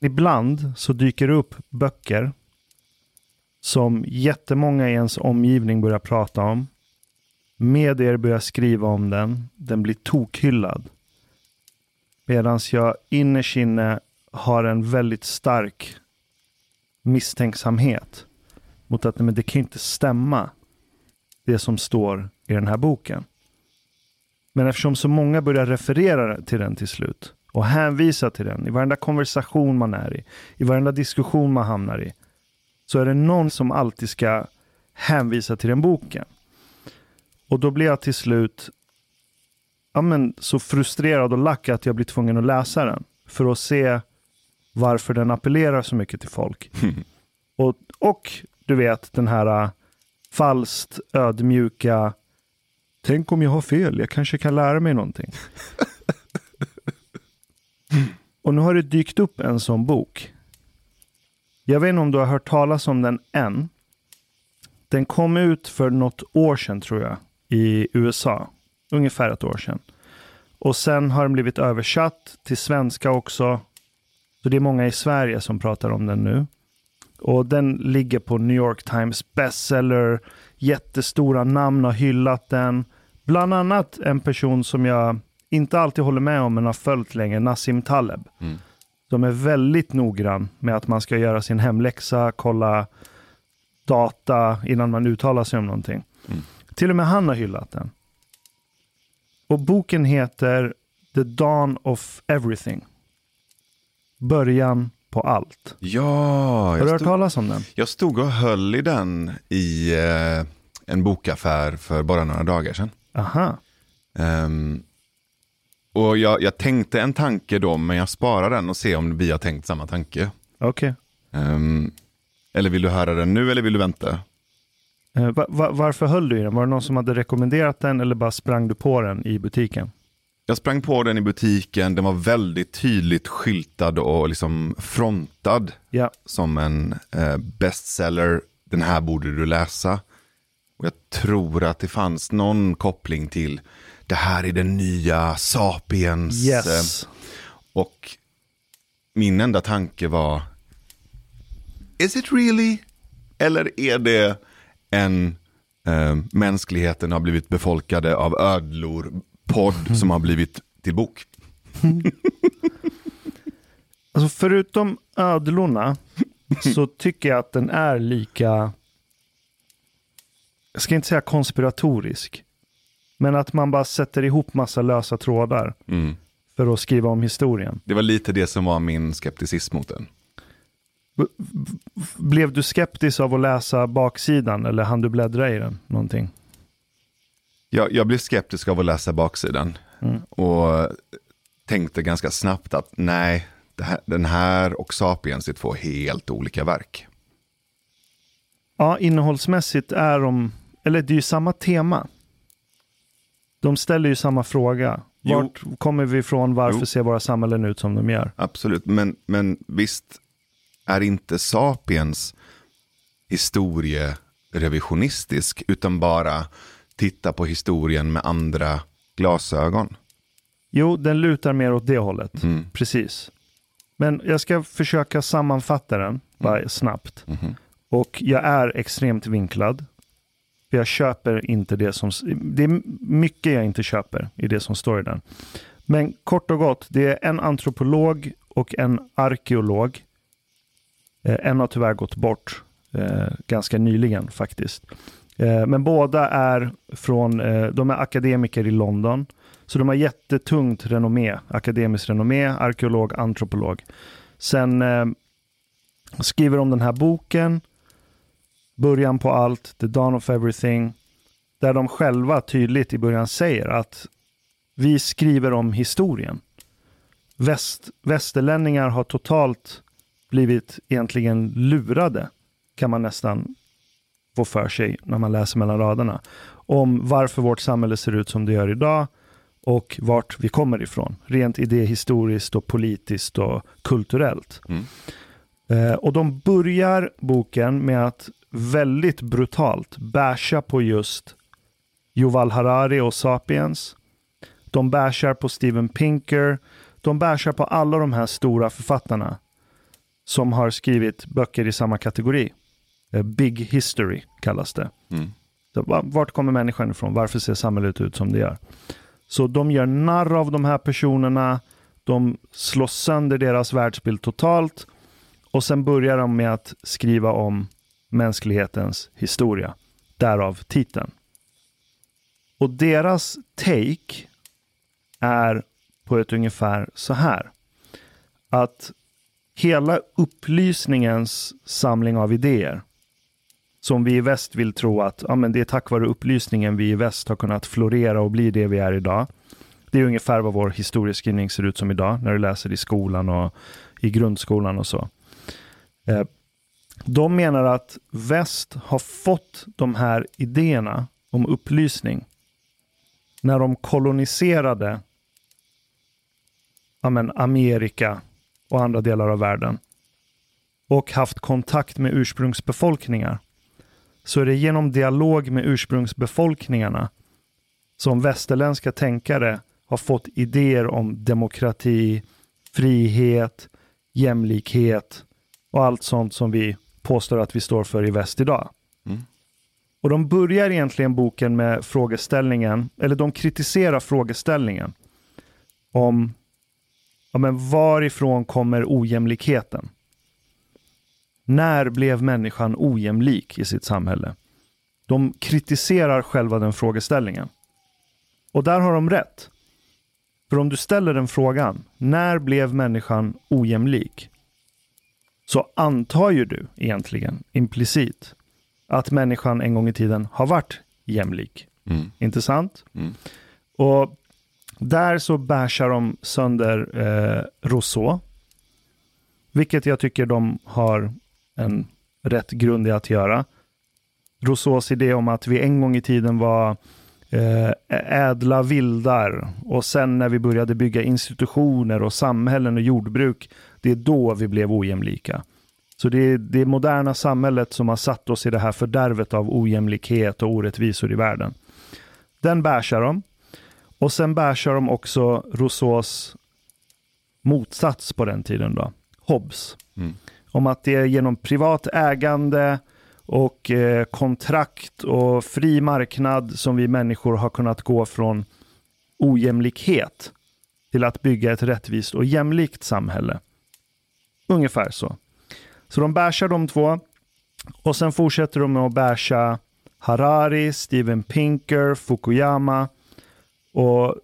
ibland så dyker det upp böcker som jättemånga i ens omgivning börjar prata om. Medier börjar skriva om den. Den blir tokhyllad. Medan jag innerst inne har en väldigt stark misstänksamhet mot att men det kan inte stämma det som står i den här boken. Men eftersom så många börjar referera till den till slut och hänvisa till den i varenda konversation man är i, i varenda diskussion man hamnar i, så är det någon som alltid ska hänvisa till den boken. Och då blir jag till slut ja, men, så frustrerad och lack att jag blir tvungen att läsa den för att se varför den appellerar så mycket till folk. och, och du vet den här uh, falskt ödmjuka Tänk om jag har fel, jag kanske kan lära mig någonting. och nu har det dykt upp en sån bok. Jag vet inte om du har hört talas om den än. Den kom ut för något år sedan tror jag i USA. Ungefär ett år sedan. Och sen har den blivit översatt till svenska också. Så det är många i Sverige som pratar om den nu. Och den ligger på New York Times bestseller. Jättestora namn har hyllat den. Bland annat en person som jag inte alltid håller med om men har följt länge, Nassim Taleb. Mm. De är väldigt noggrann med att man ska göra sin hemläxa, kolla data innan man uttalar sig om någonting. Mm. Till och med han har hyllat den. Och boken heter The Dawn of Everything. Början på allt. Ja, har du hört talas om den? Jag stod och höll i den i eh, en bokaffär för bara några dagar sedan. Aha. Um, och jag, jag, tänkte en tanke då, men jag sparar den och ser om vi har tänkt samma tanke. Okej. Okay. Um, ehm, eller vill du höra den nu eller vill du vänta? Uh, va, va, varför höll du i den? Var det någon som hade rekommenderat den eller bara sprang du på den i butiken? Jag sprang på den i butiken, den var väldigt tydligt skyltad och liksom frontad ja. som en eh, bestseller. Den här borde du läsa. Och jag tror att det fanns någon koppling till det här är den nya Sapiens. Yes. Och min enda tanke var, is it really? Eller är det en eh, mänskligheten har blivit befolkade av ödlor podd som har blivit till bok? alltså förutom ödlorna så tycker jag att den är lika jag ska inte säga konspiratorisk, men att man bara sätter ihop massa lösa trådar mm. för att skriva om historien. Det var lite det som var min skepticism mot den. Blev du skeptisk av att läsa baksidan eller hann du bläddra i den någonting? Jag, jag blev skeptisk av att läsa baksidan mm. och tänkte ganska snabbt att nej, här, den här och Sapiens är två helt olika verk. Ja, innehållsmässigt är de eller det är ju samma tema. De ställer ju samma fråga. Vart jo. kommer vi ifrån? Varför jo. ser våra samhällen ut som de gör? Absolut, men, men visst är inte Sapiens historierevisionistisk, utan bara titta på historien med andra glasögon. Jo, den lutar mer åt det hållet. Mm. Precis. Men jag ska försöka sammanfatta den bara mm. snabbt. Mm. Och jag är extremt vinklad. För jag köper inte det som... Det är mycket jag inte köper i det som står i den. Men kort och gott, det är en antropolog och en arkeolog. Eh, en har tyvärr gått bort eh, ganska nyligen faktiskt. Eh, men båda är från, eh, de är akademiker i London. Så de har jättetungt renommé, akademiskt renommé, arkeolog, antropolog. Sen eh, skriver de den här boken början på allt, the dawn of everything, där de själva tydligt i början säger att vi skriver om historien. Väst, västerlänningar har totalt blivit egentligen lurade, kan man nästan få för sig när man läser mellan raderna, om varför vårt samhälle ser ut som det gör idag och vart vi kommer ifrån, rent idéhistoriskt och politiskt och kulturellt. Mm. Eh, och de börjar boken med att väldigt brutalt basha på just Yuval Harari och Sapiens. De bashar på Steven Pinker. De bashar på alla de här stora författarna som har skrivit böcker i samma kategori. Eh, Big History kallas det. Mm. Vart kommer människan ifrån? Varför ser samhället ut som det gör? Så de gör narr av de här personerna. De slår sönder deras världsbild totalt. Och sen börjar de med att skriva om mänsklighetens historia. Därav titeln. Och deras take är på ett ungefär så här. Att hela upplysningens samling av idéer som vi i väst vill tro att ja, men det är tack vare upplysningen vi i väst har kunnat florera och bli det vi är idag. Det är ungefär vad vår historieskrivning ser ut som idag när du läser i skolan och i grundskolan och så. Eh, de menar att väst har fått de här idéerna om upplysning när de koloniserade ja, men Amerika och andra delar av världen och haft kontakt med ursprungsbefolkningar. Så är det genom dialog med ursprungsbefolkningarna som västerländska tänkare har fått idéer om demokrati, frihet, jämlikhet och allt sånt som vi påstår att vi står för i väst idag. Mm. Och de börjar egentligen boken med frågeställningen, eller de kritiserar frågeställningen om ja, men varifrån kommer ojämlikheten? När blev människan ojämlik i sitt samhälle? De kritiserar själva den frågeställningen. Och där har de rätt. För om du ställer den frågan, när blev människan ojämlik? Så antar ju du egentligen implicit att människan en gång i tiden har varit jämlik. Mm. Inte sant? Mm. Och där så bärsar de sönder eh, Rousseau. Vilket jag tycker de har en rätt grund i att göra. Rousseaus idé om att vi en gång i tiden var eh, ädla vildar och sen när vi började bygga institutioner och samhällen och jordbruk, det är då vi blev ojämlika. Så det är det moderna samhället som har satt oss i det här fördärvet av ojämlikhet och orättvisor i världen. Den bärsar de. Och sen bärsar de också Rousseaus motsats på den tiden då, Hobbes. Mm. Om att det är genom privat ägande och eh, kontrakt och fri marknad som vi människor har kunnat gå från ojämlikhet till att bygga ett rättvist och jämlikt samhälle. Ungefär så. Så de bashar de två och sen fortsätter de med att basha Harari, Steven Pinker, Fukuyama och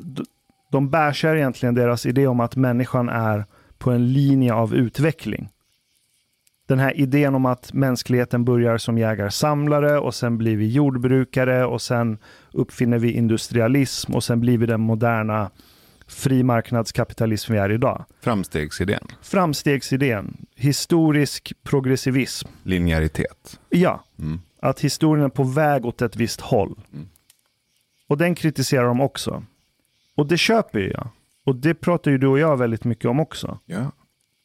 de bashar egentligen deras idé om att människan är på en linje av utveckling. Den här idén om att mänskligheten börjar som jägar-samlare och sen blir vi jordbrukare och sen uppfinner vi industrialism och sen blir vi den moderna frimarknadskapitalism vi är idag. Framstegsidén. Framstegsidén, historisk progressivism. Linjäritet. Ja, Mm. att historien är på väg åt ett visst håll. Mm. Och den kritiserar de också. Och det köper ju jag. Och det pratar ju du och jag väldigt mycket om också. Ja.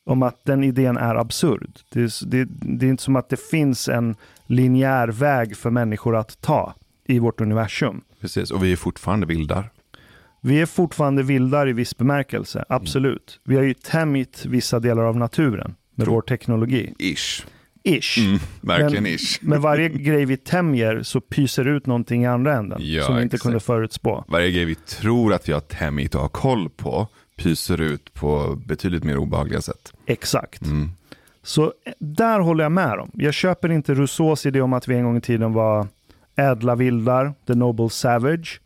Om att den idén är absurd. Det är, det, det är inte som att det finns en linjär väg för människor att ta i vårt universum. Precis, och vi är fortfarande vildar. Vi är fortfarande vildar i viss bemärkelse, absolut. Vi har ju tämjt vissa delar av naturen med vår teknologi. Ish. Ish. Mm, verkligen Men- ish. Men varje grej vi tämjer så pyser ut någonting i andra änden Ja, som vi inte exakt. kunde förutspå. Varje grej vi tror att vi har tämjt och har koll på pyser ut på betydligt mer obehagliga sätt. Exakt. Mm. Så eh, där håller jag med dem. Jag köper inte Rousseaus idé om att vi en gång i tiden var ädla vildar, the noble savage.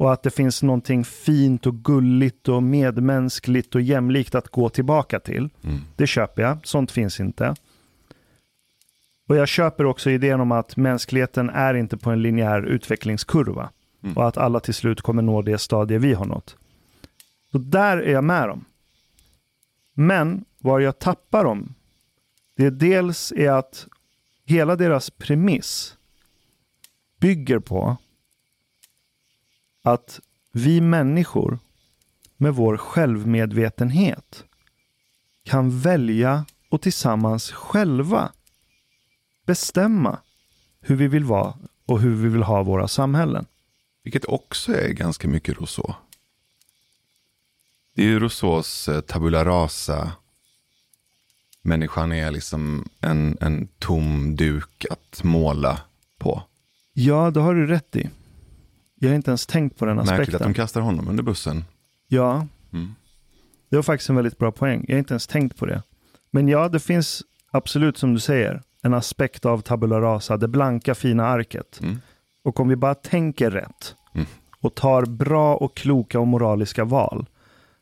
Och att det finns någonting fint och gulligt och medmänskligt och jämlikt att gå tillbaka till. Mm. Det köper jag. Sånt finns inte. Och jag köper också idén om att mänskligheten är inte på en linjär utvecklingskurva. Mm. Och att alla till slut kommer nå det stadie vi har nått. Så där är jag med dem. Men var jag tappar dem, det är dels är att hela deras premiss bygger på att vi människor med vår självmedvetenhet kan välja och tillsammans själva bestämma hur vi vill vara och hur vi vill ha våra samhällen. Vilket också är ganska mycket Rousseau. Det är ju Rousseaus eh, tabula rasa människan är liksom en, en tom duk att måla på. Ja, det har du rätt i. Jag har inte ens tänkt på den aspekten. Märkligt att de kastar honom under bussen. Ja, Mm. det var faktiskt en väldigt bra poäng. Jag har inte ens tänkt på det. Men ja, det finns absolut som du säger en aspekt av tabula rasa, det blanka fina arket. Mm. Och om vi bara tänker rätt Mm. och tar bra och kloka och moraliska val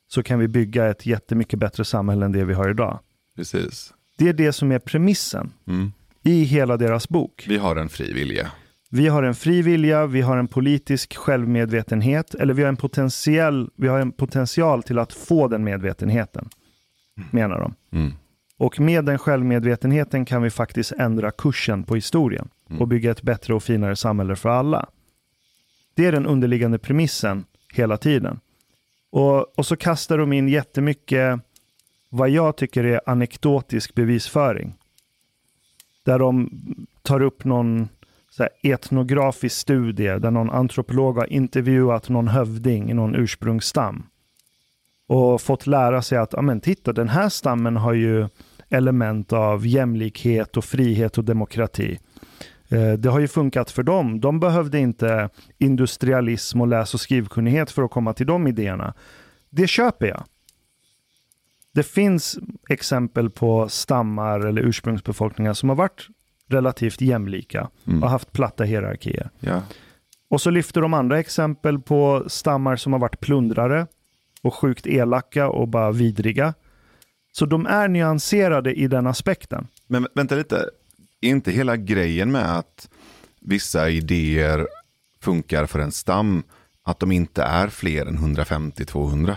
så kan vi bygga ett jättemycket bättre samhälle än det vi har idag. Precis. Det är det som är premissen Mm. i hela deras bok. Vi har en fri vilja. Vi har en fri vilja, vi har en politisk självmedvetenhet, eller vi har en, potentiell, vi har en potential till att få den medvetenheten, menar de. Mm. Och med den självmedvetenheten kan vi faktiskt ändra kursen på historien Mm. och bygga ett bättre och finare samhälle för alla. Det är den underliggande premissen hela tiden. Och, och så kastar de in jättemycket vad jag tycker är anekdotisk bevisföring. Där de tar upp någon så här, etnografisk studie där någon antropolog har intervjuat någon hövding i någon ursprungsstam. Och fått lära sig att, ja men titta, den här stammen har ju element av jämlikhet och frihet och demokrati. Eh, det har ju funkat för dem. De behövde inte industrialism och läs och skrivkunnighet för att komma till de idéerna. Det köper jag. Det finns exempel på stammar eller ursprungsbefolkningar som har varit relativt jämlika Mm. och haft platta hierarkier. Ja. Och så lyfter de andra exempel på stammar som har varit plundrare och sjukt elaka och bara vidriga. Så de är nyanserade i den aspekten. Men vä- vänta lite, är inte hela grejen med att vissa idéer funkar för en stam, att de inte är fler än 150-200?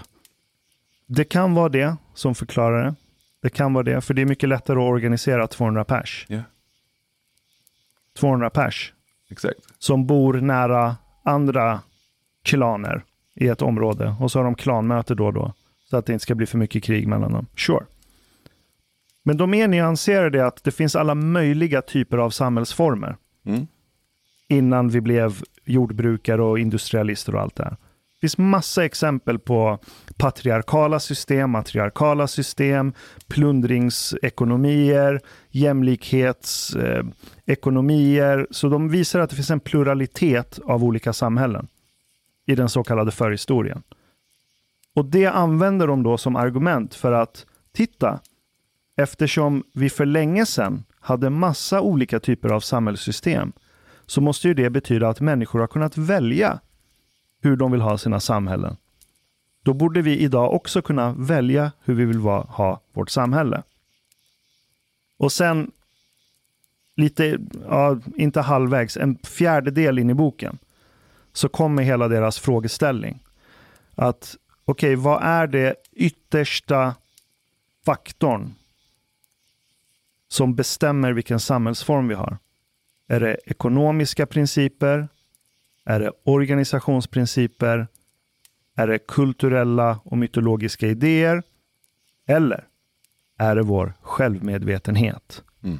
Det kan vara det som förklarar det. Det kan vara det, för det är mycket lättare att organisera 200 pers. Ja, 200 pers exakt. som bor nära andra klaner i ett område och så har de klanmöte då och då. Så att det inte ska bli för mycket krig mellan dem. Sure. Men de är nyanserade att det finns alla möjliga typer av samhällsformer Mm. innan vi blev jordbrukare och industrialister och allt det här. Det finns massa exempel på patriarkala system, matriarkala system, plundringsekonomier, jämlikhetsekonomier. Så de visar att det finns en pluralitet av olika samhällen i den så kallade förhistorien. Och det använder de då som argument för att titta, eftersom vi för länge sedan hade massa olika typer av samhällssystem så måste ju det betyda att människor har kunnat välja hur de vill ha sina samhällen. Då borde vi idag också kunna välja hur vi vill va- ha vårt samhälle. Och sen, lite, ja, inte halvvägs, en fjärdedel in i boken, så kommer hela deras frågeställning. Att, okej, vad är det yttersta faktorn som bestämmer vilken samhällsform vi har? Är det ekonomiska principer? Är det organisationsprinciper? Är det kulturella och mytologiska idéer? Eller är det vår självmedvetenhet? Mm.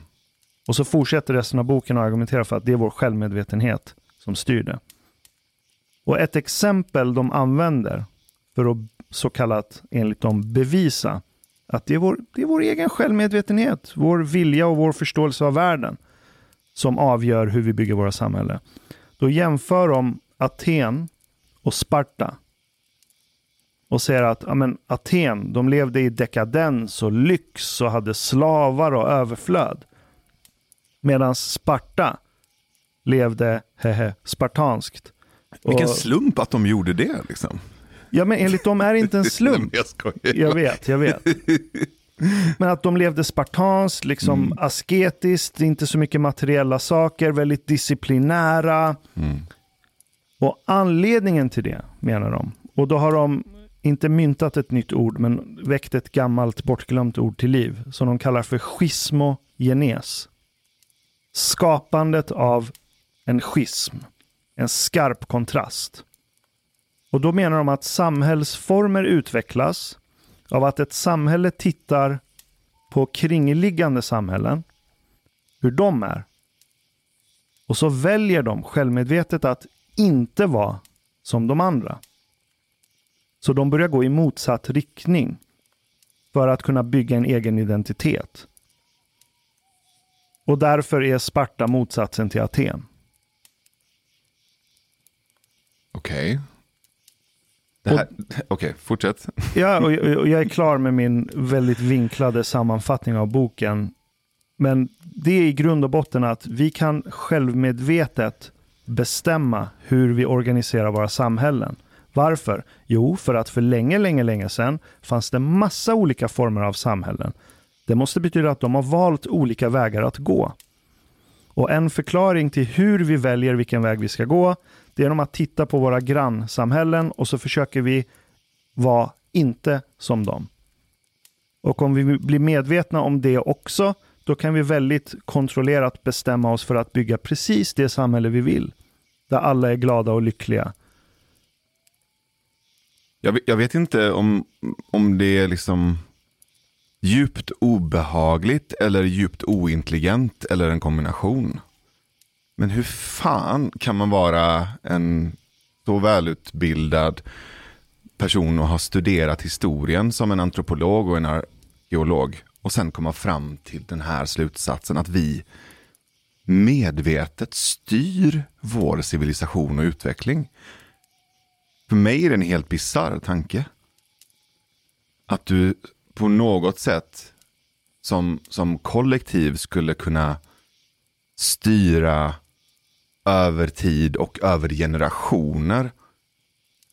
Och så fortsätter resten av boken att argumentera för att det är vår självmedvetenhet som styr det. Och ett exempel de använder för att så kallat, enligt dem, bevisa att det är, vår, det är vår egen självmedvetenhet, vår vilja och vår förståelse av världen som avgör hur vi bygger våra samhällen. Då jämför de Aten och Sparta och säger att ja, men, Aten, de levde i dekadens och lyx och hade slavar och överflöd. Medan Sparta levde hehe, spartanskt. Vilken Och- slump att de gjorde det liksom. Ja, men enligt dem är det inte en slump. jag. Jag vet, jag vet. Men att de levde spartanskt, liksom Mm. asketiskt, inte så mycket materiella saker, väldigt disciplinära. Mm. Och anledningen till det, menar de, och då har de inte myntat ett nytt ord, men väckt ett gammalt bortglömt ord till liv, som de kallar för schismogenes. Skapandet av en schism, en skarp kontrast. Och då menar de att samhällsformer utvecklas av att ett samhälle tittar på kringliggande samhällen, hur de är. Och så väljer de självmedvetet att inte vara som de andra. Så de börjar gå i motsatt riktning för att kunna bygga en egen identitet. Och därför är Sparta motsatsen till Aten. Okej. Okay. Okej, okay, fortsätt. Ja, och, och jag är klar med min väldigt vinklade sammanfattning av boken. Men det är i grund och botten att vi kan självmedvetet bestämma hur vi organiserar våra samhällen. Varför? Jo, för att för länge, länge, länge sedan fanns det massa olika former av samhällen. Det måste betyda att de har valt olika vägar att gå. Och en förklaring till hur vi väljer vilken väg vi ska gå, genom att titta på våra grannsamhällen och så försöker vi vara inte som dem. Och om vi blir medvetna om det också, då kan vi väldigt kontrollerat bestämma oss för att bygga precis det samhälle vi vill. Där alla är glada och lyckliga. Jag, jag vet inte om, om det är liksom djupt obehagligt eller djupt ointelligent eller en kombination. Men hur fan kan man vara en så välutbildad person och ha studerat historien som en antropolog och en arkeolog och sen komma fram till den här slutsatsen att vi medvetet styr vår civilisation och utveckling. För mig är det en helt bisarr tanke. Att du på något sätt som, som kollektiv skulle kunna styra över tid och över generationer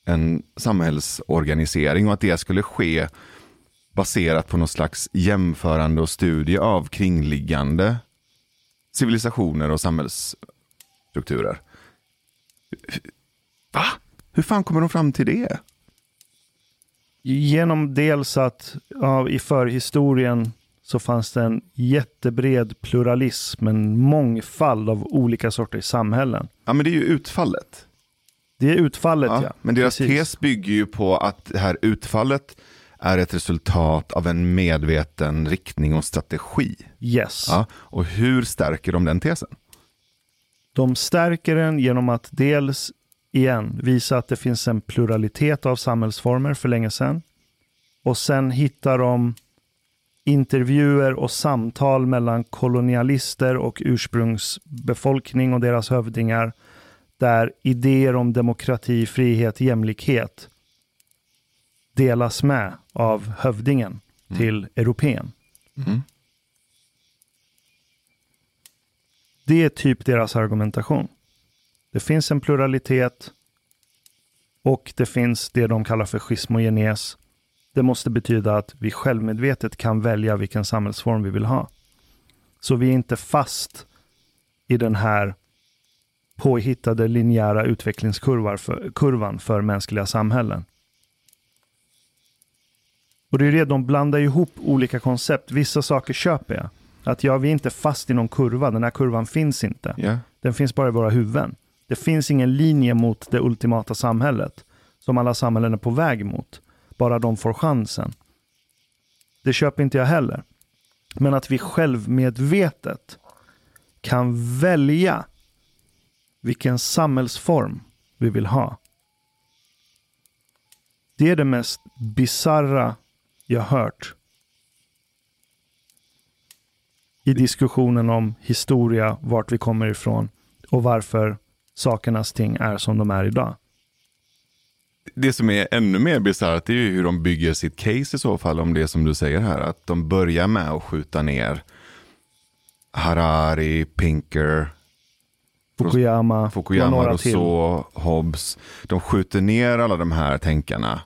en samhällsorganisering och att det skulle ske baserat på någon slags jämförande och studie av kringliggande civilisationer och samhällsstrukturer. Va? Hur fan kommer de fram till det? Genom dels att ja, i förhistorien så fanns det en jättebred pluralism, en mångfald av olika sorters samhällen. Ja, men det är ju utfallet. Det är utfallet, ja. ja. Men deras Precis. tes bygger ju på att det här utfallet är ett resultat av en medveten riktning och strategi. Yes. Ja, och hur stärker de den tesen? De stärker den genom att dels igen visa att det finns en pluralitet av samhällsformer för länge sedan. Och sen hittar de intervjuer och samtal mellan kolonialister och ursprungsbefolkning och deras hövdingar där idéer om demokrati, frihet, jämlikhet delas med av hövdingen mm. till europeen. Mm. Det är typ deras argumentation. Det finns en pluralitet och det finns det de kallar för schismogenes. Det måste betyda att vi självmedvetet kan välja vilken samhällsform vi vill ha. Så vi är inte fast i den här påhittade linjära utvecklingskurvan för, kurvan för mänskliga samhällen. Och det är det, de blandar ihop olika koncept. Vissa saker köper jag. Att ja, vi är inte fast i någon kurva. Den här kurvan finns inte. Yeah. Den finns bara i våra huvuden. Det finns ingen linje mot det ultimata samhället som alla samhällen är på väg mot. Bara de får chansen. Det köper inte jag heller. Men att vi självmedvetet kan välja vilken samhällsform vi vill ha. Det är det mest bizarra jag hört i diskussionen om historia, vart vi kommer ifrån och varför sakernas ting är som de är idag. Det som är ännu mer bisarrt är ju hur de bygger sitt case i så fall, om det som du säger här, att de börjar med att skjuta ner Harari, Pinker, Fukuyama, Fukuyama Rousseau, Hobbes. De skjuter ner alla de här tänkarna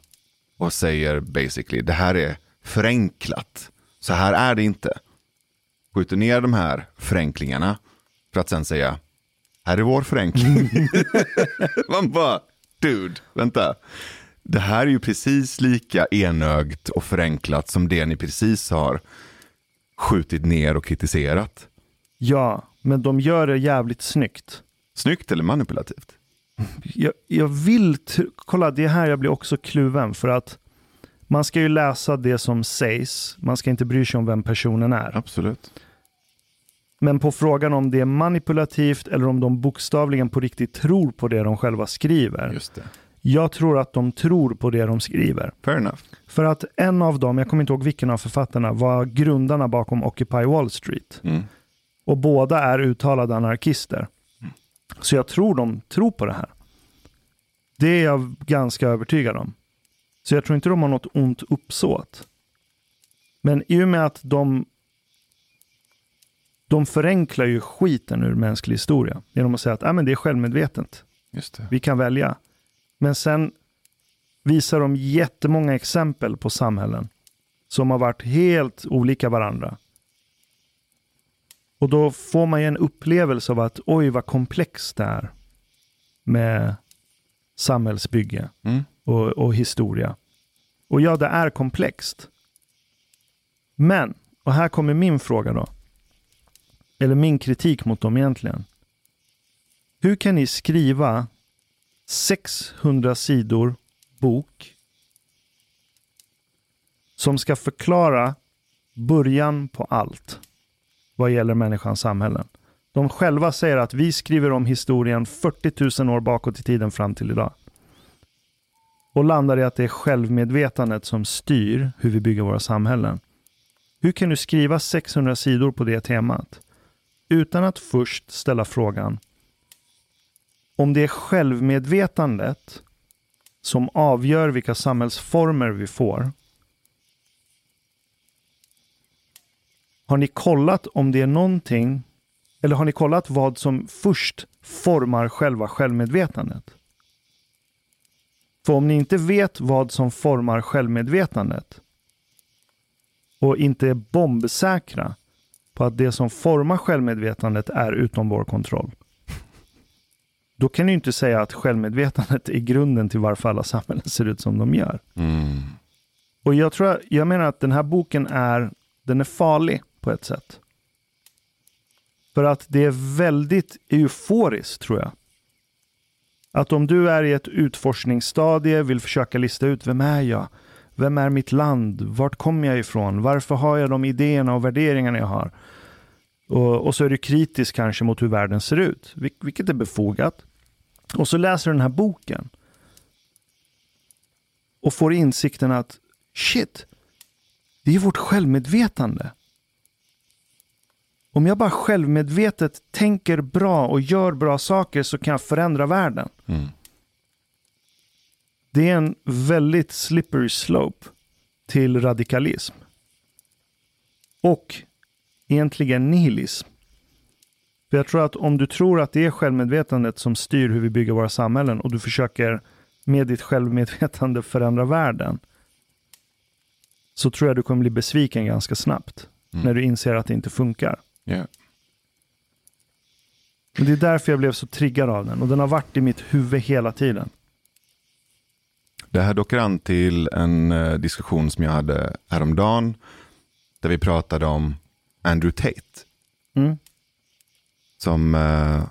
och säger basically, det här är förenklat. Så här är det inte. Skjuter ner de här förenklingarna för att sen säga, här är vår förenkling. Man bara, dude, vänta. Det här är ju precis lika enögt och förenklat som det ni precis har skjutit ner och kritiserat. Ja, men de gör det jävligt snyggt. Snyggt eller manipulativt? Jag, jag vill, kolla det här jag blir också kluven för att man ska ju läsa det som sägs. Man ska inte bry sig om vem personen är. Absolut. Men på frågan om det är manipulativt eller om de bokstavligen på riktigt tror på det de själva skriver. Just det. Jag tror att de tror på det de skriver. Fair enough. För att en av dem, jag kommer inte ihåg vilken av författarna, var grundarna bakom Occupy Wall Street. Mm. Och båda är uttalade anarkister. Så jag tror de tror på det här. Det är jag ganska övertygad om. Så jag tror inte de har något ont uppsåt. Men i och med att de de förenklar ju skiten ur mänsklig historia genom att säga att ah, men det är självmedvetet. Vi kan välja. Men sen visar de jättemånga exempel på samhällen som har varit helt olika varandra. Och då får man ju en upplevelse av att oj vad komplext det är med samhällsbygge mm. och, och historia. Och ja, det är komplext. Men, och här kommer min fråga då. Eller min kritik mot dem egentligen. Hur kan ni skriva 600 sidor bok som ska förklara början på allt vad gäller människans samhällen. De själva säger att vi skriver om historien 40 000 år bakåt i tiden fram till idag. Och landar i att det är självmedvetandet som styr hur vi bygger våra samhällen. Hur kan du skriva 600 sidor på det temat? Utan att först ställa frågan om det är självmedvetandet som avgör vilka samhällsformer vi får. Har ni kollat om det är någonting, eller har ni kollat vad som först formar själva självmedvetandet? För om ni inte vet vad som formar självmedvetandet och inte är bombsäkra på att det som formar självmedvetandet är utom vår kontroll. Då kan du inte säga att självmedvetandet är grunden till varför alla samhällen ser ut som de gör. Mm. Och jag, tror, jag menar att den här boken är, den är farlig på ett sätt. För att det är väldigt euforiskt tror jag. Att om du är i ett utforskningsstadie, vill försöka lista ut vem är jag? Vem är mitt land? Vart kommer jag ifrån? Varför har jag de idéerna och värderingarna jag har? Och, och så är du kritisk kanske mot hur världen ser ut, vilket är befogat. Och så läser du den här boken. Och får insikten att shit, det är vårt självmedvetande. Om jag bara självmedvetet tänker bra och gör bra saker så kan jag förändra världen. Mm. Det är en väldigt slippery slope till radikalism. Och egentligen nihilism. För jag tror att om du tror att det är självmedvetandet som styr hur vi bygger våra samhällen och du försöker med ditt självmedvetande förändra världen. Så tror jag du kommer bli besviken ganska snabbt. Mm. När du inser att det inte funkar. Yeah. Men det är därför jag blev så triggad av den och den har varit i mitt huvud hela tiden. Det här dockar an till en uh, diskussion som jag hade häromdagen. Där vi pratade om Andrew Tate. Mm. Som uh,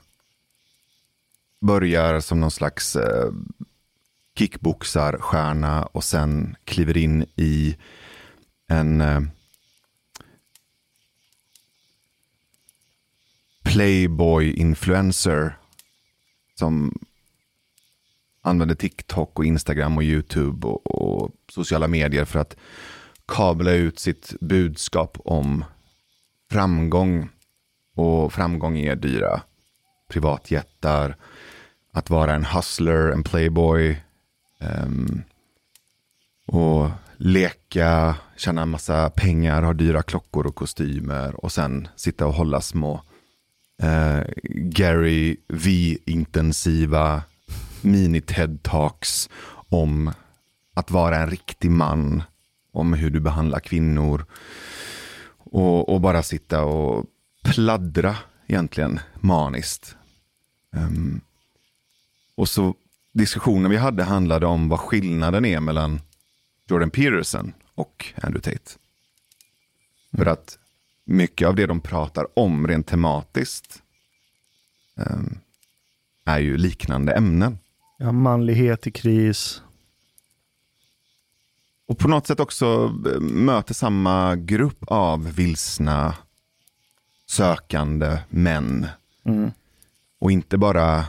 börjar som någon slags uh, kickboxarstjärna och sen kliver in i en uh, playboy-influencer som använder TikTok och Instagram och YouTube och, och, sociala medier för att kabla ut sitt budskap om framgång. Och framgång är dyra privatjättar, att vara en hustler, en playboy. Um, och leka, tjäna en massa pengar, ha dyra klockor och kostymer och sen sitta och hålla små uh, Gary V-intensiva mini-TED-talks om att vara en riktig man, om hur du behandlar kvinnor. Och, och bara sitta och pladdra egentligen maniskt. Um, och så diskussionen vi hade handlade om vad skillnaden är mellan Jordan Peterson och Andrew Tate. Mm. För att mycket av det de pratar om rent tematiskt um, är ju liknande ämnen. Ja, manlighet i kris. Och på något sätt också eh, möter samma grupp av vilsna, sökande män. Mm. Och inte bara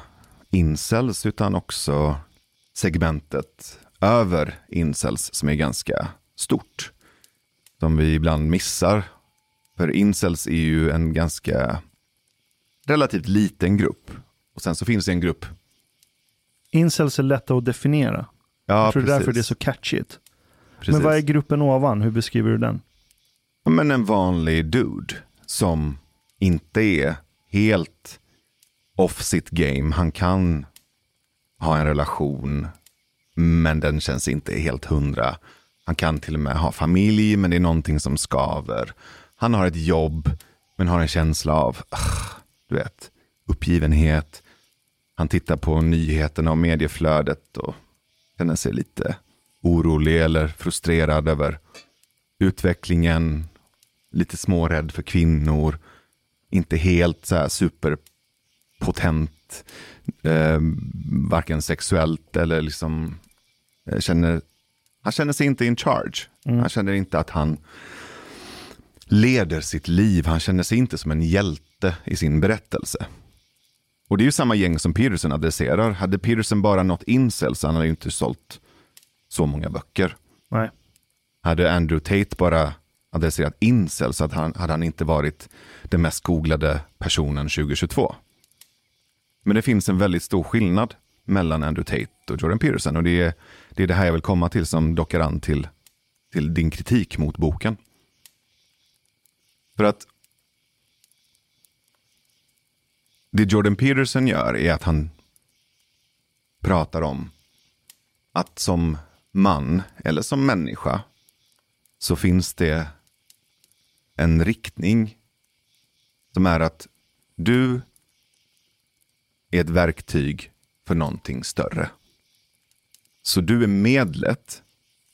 incels utan också segmentet över incels som är ganska stort. Som vi ibland missar. För incels är ju en ganska relativt liten grupp. Och sen så finns det en grupp. Incels är lätta att definiera. Ja, jag tror det är precis. därför det är så catchigt. Precis. Men vad är gruppen ovan? Hur beskriver du den? Ja, Men en vanlig dude som inte är helt off sitt game. Han kan ha en relation, men den känns inte helt hundra. Han kan till och med ha familj, men det är någonting som skaver. Han har ett jobb, men har en känsla av, du vet, uppgivenhet. Han tittar på nyheterna och medieflödet och känner sig lite orolig eller frustrerad över utvecklingen. Lite smårädd för kvinnor. Inte helt så här superpotent. Eh, varken sexuellt eller liksom eh, känner, han känner sig inte in charge. Han känner inte att han leder sitt liv. Han känner sig inte som en hjälte i sin berättelse. Och det är ju samma gäng som Peterson adresserar. Hade Peterson bara nått incel så han hade ju inte sålt så många böcker. Nej. Hade Andrew Tate bara adresserat incel så hade han, hade han inte varit den mest googlade personen 2022. Men det finns en väldigt stor skillnad mellan Andrew Tate och Jordan Peterson. Och det är det, är det här jag vill komma till som dockar an till, till din kritik mot boken. För att det Jordan Peterson gör är att han pratar om att som man eller som människa så finns det en riktning som är att du är ett verktyg för någonting större. Så du är medlet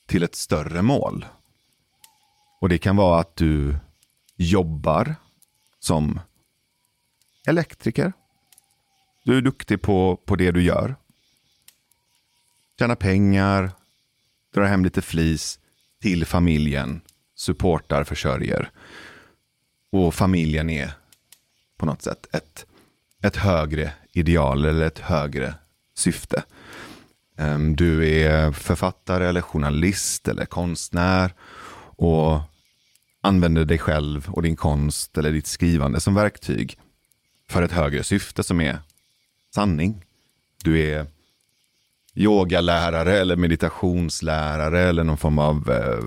till ett större mål. Och det kan vara att du jobbar som elektriker. Du är duktig på, på det du gör. Tjäna pengar, drar hem lite flis till familjen, supportar, försörjer. Och familjen är på något sätt ett, ett högre ideal eller ett högre syfte. Ehm, du är författare eller journalist eller konstnär och använder dig själv och din konst eller ditt skrivande som verktyg för ett högre syfte som är sanning. Du är yogalärare eller meditationslärare eller någon form av eh,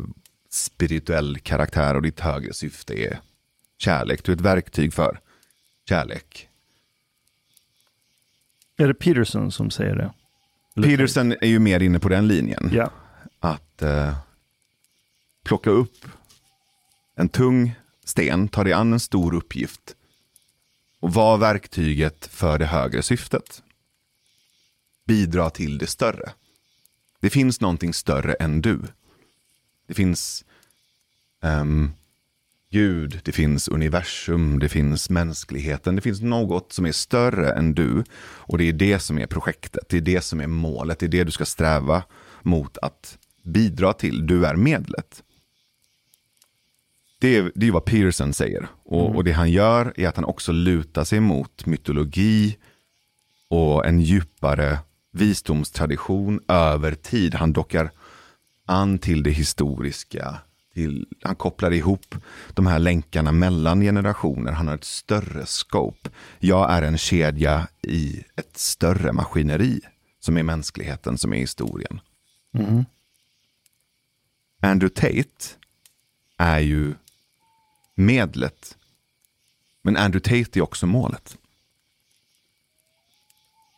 spirituell karaktär och ditt högre syfte är kärlek. Du är ett verktyg för kärlek. Är det Peterson som säger det? Eller- Peterson är ju mer inne på den linjen. Ja. Att eh, plocka upp en tung sten, ta dig an en stor uppgift och vara verktyget för det högre syftet. Bidra till det större. Det finns någonting större än du. Det finns ehm, Gud, det finns universum, det finns mänskligheten. Det finns något som är större än du. Och det är det som är projektet, det är det som är målet, det är det du ska sträva mot att bidra till. Du är medlet. Det är, det är vad Pearson säger. Och, och det han gör är att han också lutar sig mot mytologi och en djupare visdomstradition över tid. Han dockar an till det historiska. Till, han kopplar ihop de här länkarna mellan generationer. Han har ett större scope. Jag är en kedja i ett större maskineri som är mänskligheten, som är historien. Mm. Andrew Tate är ju medlet. Men Andrew Tate är också målet.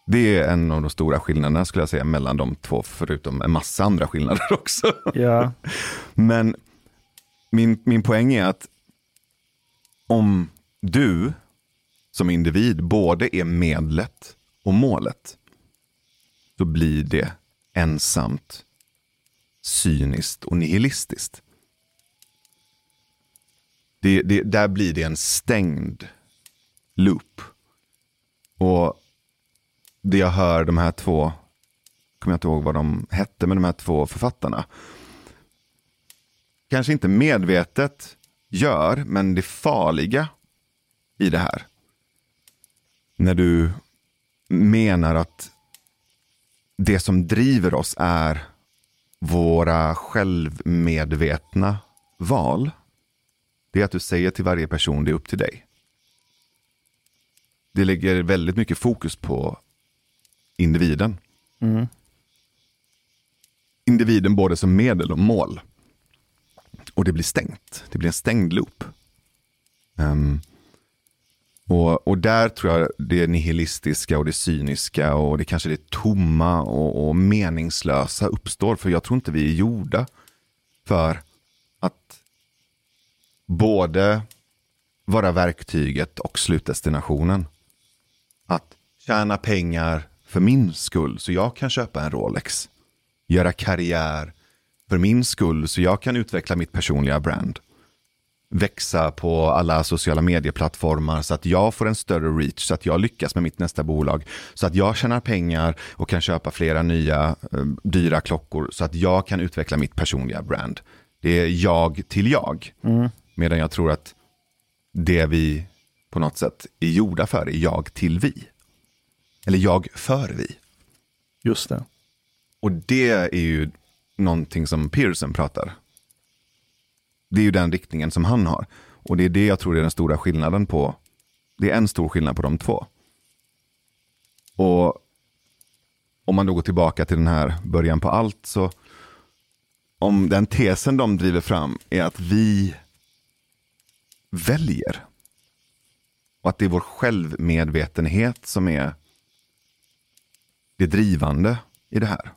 Det är en av de stora skillnaderna skulle jag säga mellan de två, förutom en massa andra skillnader också. Ja. Men min, min poäng är att om du som individ både är medlet och målet, så blir det ensamt, cyniskt och nihilistiskt. Det, det, där blir det en stängd loop. Och det jag hör de här två, kommer jag inte ihåg vad de hette, men de här två författarna, kanske inte medvetet gör, men det farliga i det här. När du menar att det som driver oss är våra självmedvetna val. Det är att du säger till varje person, det är upp till dig. det lägger väldigt mycket fokus på individen. Mm. Individen både som medel och mål. Och det blir stängt. Det blir en stängd loop. Um, och, och där tror jag det nihilistiska och det cyniska och det kanske det tomma och, och meningslösa uppstår. För jag tror inte vi är gjorda för att både vara verktyget och slutdestinationen. Att tjäna pengar för min skull så jag kan köpa en Rolex. Göra karriär för min skull så jag kan utveckla mitt personliga brand. Växa på alla sociala medieplattformar så att jag får en större reach, så att jag lyckas med mitt nästa bolag. Så att jag tjänar pengar och kan köpa flera nya eh, dyra klockor så att jag kan utveckla mitt personliga brand. Det är jag till jag. Mm. Medan jag tror att det vi på något sätt är gjorda för är jag till vi. Eller jag för vi. Just det. Och det är ju någonting som Pearson pratar. Det är ju den riktningen som han har. Och det är det jag tror är den stora skillnaden på, det är en stor skillnad på de två. Och om man då går tillbaka till den här början på allt så, om den tesen de driver fram är att vi väljer. Och att det är vår självmedvetenhet som är det drivande i det här.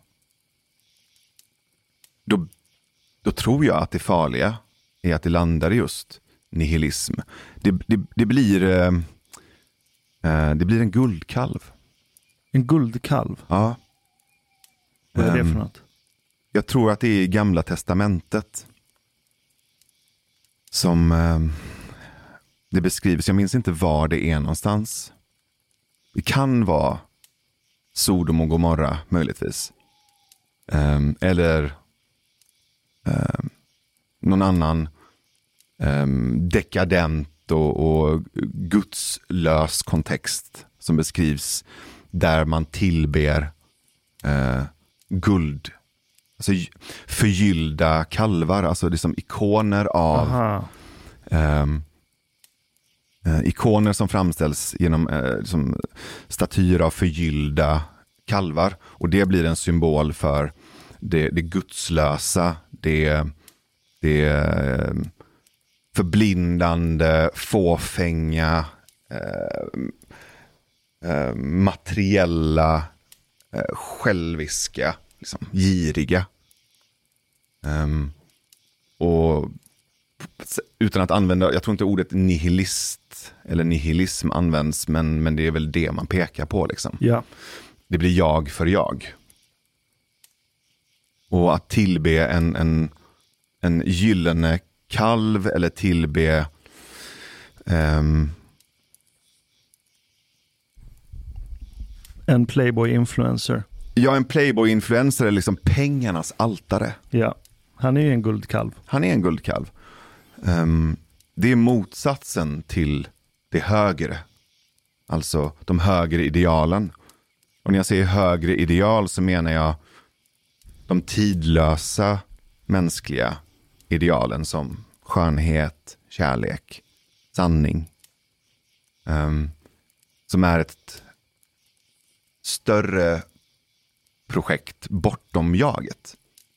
Då, då tror jag att det farliga är att det landar i just nihilism. Det, det, det blir, eh, eh, det blir en guldkalv. En guldkalv? Ja. Vad är det Ehm, för något? Jag tror att det är i gamla testamentet. Som eh, det beskrivs. Jag minns inte var det är någonstans. Det kan vara Sodom och Gomorra möjligtvis. Eh, eller eh, någon annan eh, dekadent och, och gudslös kontext som beskrivs där man tillber eh, guld alltså, förgyllda kalvar, alltså liksom ikoner av Aha eh, ikoner som framställs genom eh, som statyer av förgyllda kalvar. Och det blir en symbol för det, det gudslösa, det, det eh, förblindande, fåfänga, eh, eh, materiella, eh, själviska, liksom, giriga. Um, och utan att använda, jag tror inte ordet nihilist eller nihilism används, men, men det är väl det man pekar på. Liksom. Ja. Det blir jag för jag. Och att tillbe en, en, en gyllene kalv eller tillbe ehm, En Playboy-influencer. Ja, en Playboy-influencer är liksom pengarnas altare. Ja. Han är ju en guldkalv. Han är en guldkalv. Um, det är motsatsen till det högre. Alltså de högre idealen. Och när jag säger högre ideal så menar jag de tidlösa mänskliga idealen som skönhet, kärlek, sanning. Um, som är ett större projekt bortom jaget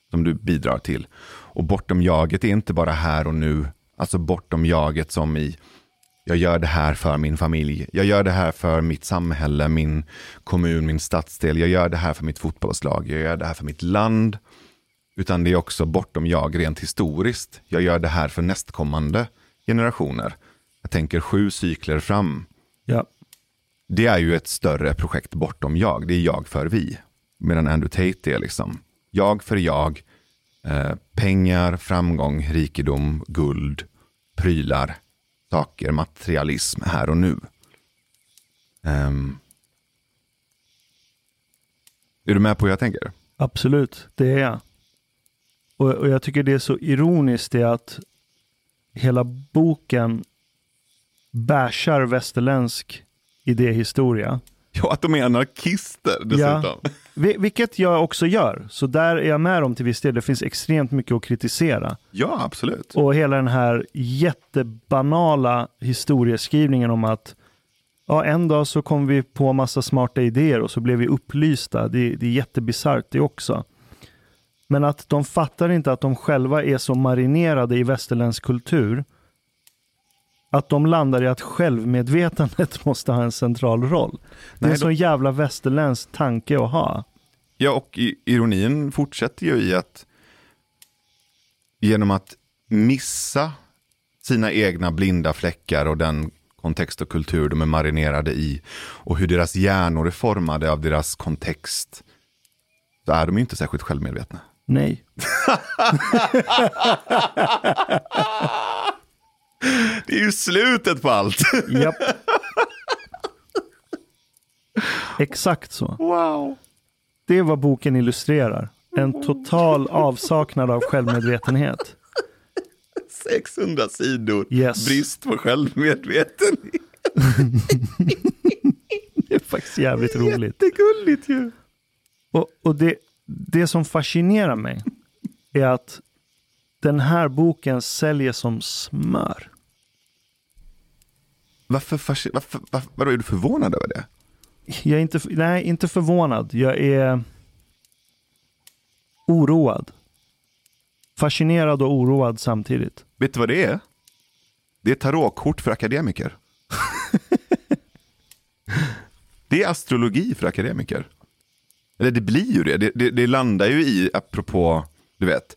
som du bidrar till. Och bortom jaget är inte bara här och nu, alltså bortom jaget som i jag gör det här för min familj, jag gör det här för mitt samhälle, min kommun, min stadsdel, jag gör det här för mitt fotbollslag, jag gör det här för mitt land. Utan det är också bortom jag rent historiskt. Jag gör det här för nästkommande generationer. Jag tänker sju cykler fram. Ja. Det är ju ett större projekt bortom jag. Det är jag för vi. Medan Andrew Tate är liksom jag för jag. Eh, pengar, framgång, rikedom, guld, prylar, saker, materialism här och nu. Ehm. är du med på hur jag tänker? Absolut, det är jag. Och, och jag tycker det är så ironiskt det att hela boken bashar västerländsk idéhistoria. Ja, att de är anarkister dessutom. Vi- Vilket jag också gör. Så där är jag med dem till viss del. Det finns extremt mycket att kritisera. Ja, absolut. Och hela den här jättebanala historieskrivningen om att Ja, en dag så kom vi på massa smarta idéer och så blev vi upplysta. Det, det är jättebisarrt det också. Men att de fattar inte att de själva är så marinerade i västerländsk kultur att de landar i att självmedvetandet måste ha en central roll. Det är Nej, en sån jävla västerländsk tanke att ha. Ja, och ironin fortsätter ju i att genom att missa sina egna blinda fläckar och den kontext och kultur de är marinerade i och hur deras hjärnor är formade av deras kontext så är de ju inte särskilt självmedvetna. Nej. Det är ju slutet på allt. Japp. Exakt så. Wow. Det är vad boken illustrerar. En total avsaknad av självmedvetenhet. 600 sidor. Yes. Brist på självmedvetenhet. Det är faktiskt jävligt roligt. Jättegulligt ju. Och, och det, det som fascinerar mig är att den här boken säljer som smör. Varför, fasci- varför, varför, vadå, är du förvånad över det? Jag är inte, nej, inte förvånad. Jag är oroad. Fascinerad och oroad samtidigt. Vet du vad det är? Det är tarotkort för akademiker. det är astrologi för akademiker. Eller det blir ju det. Det, det, det landar ju i, apropå, du vet,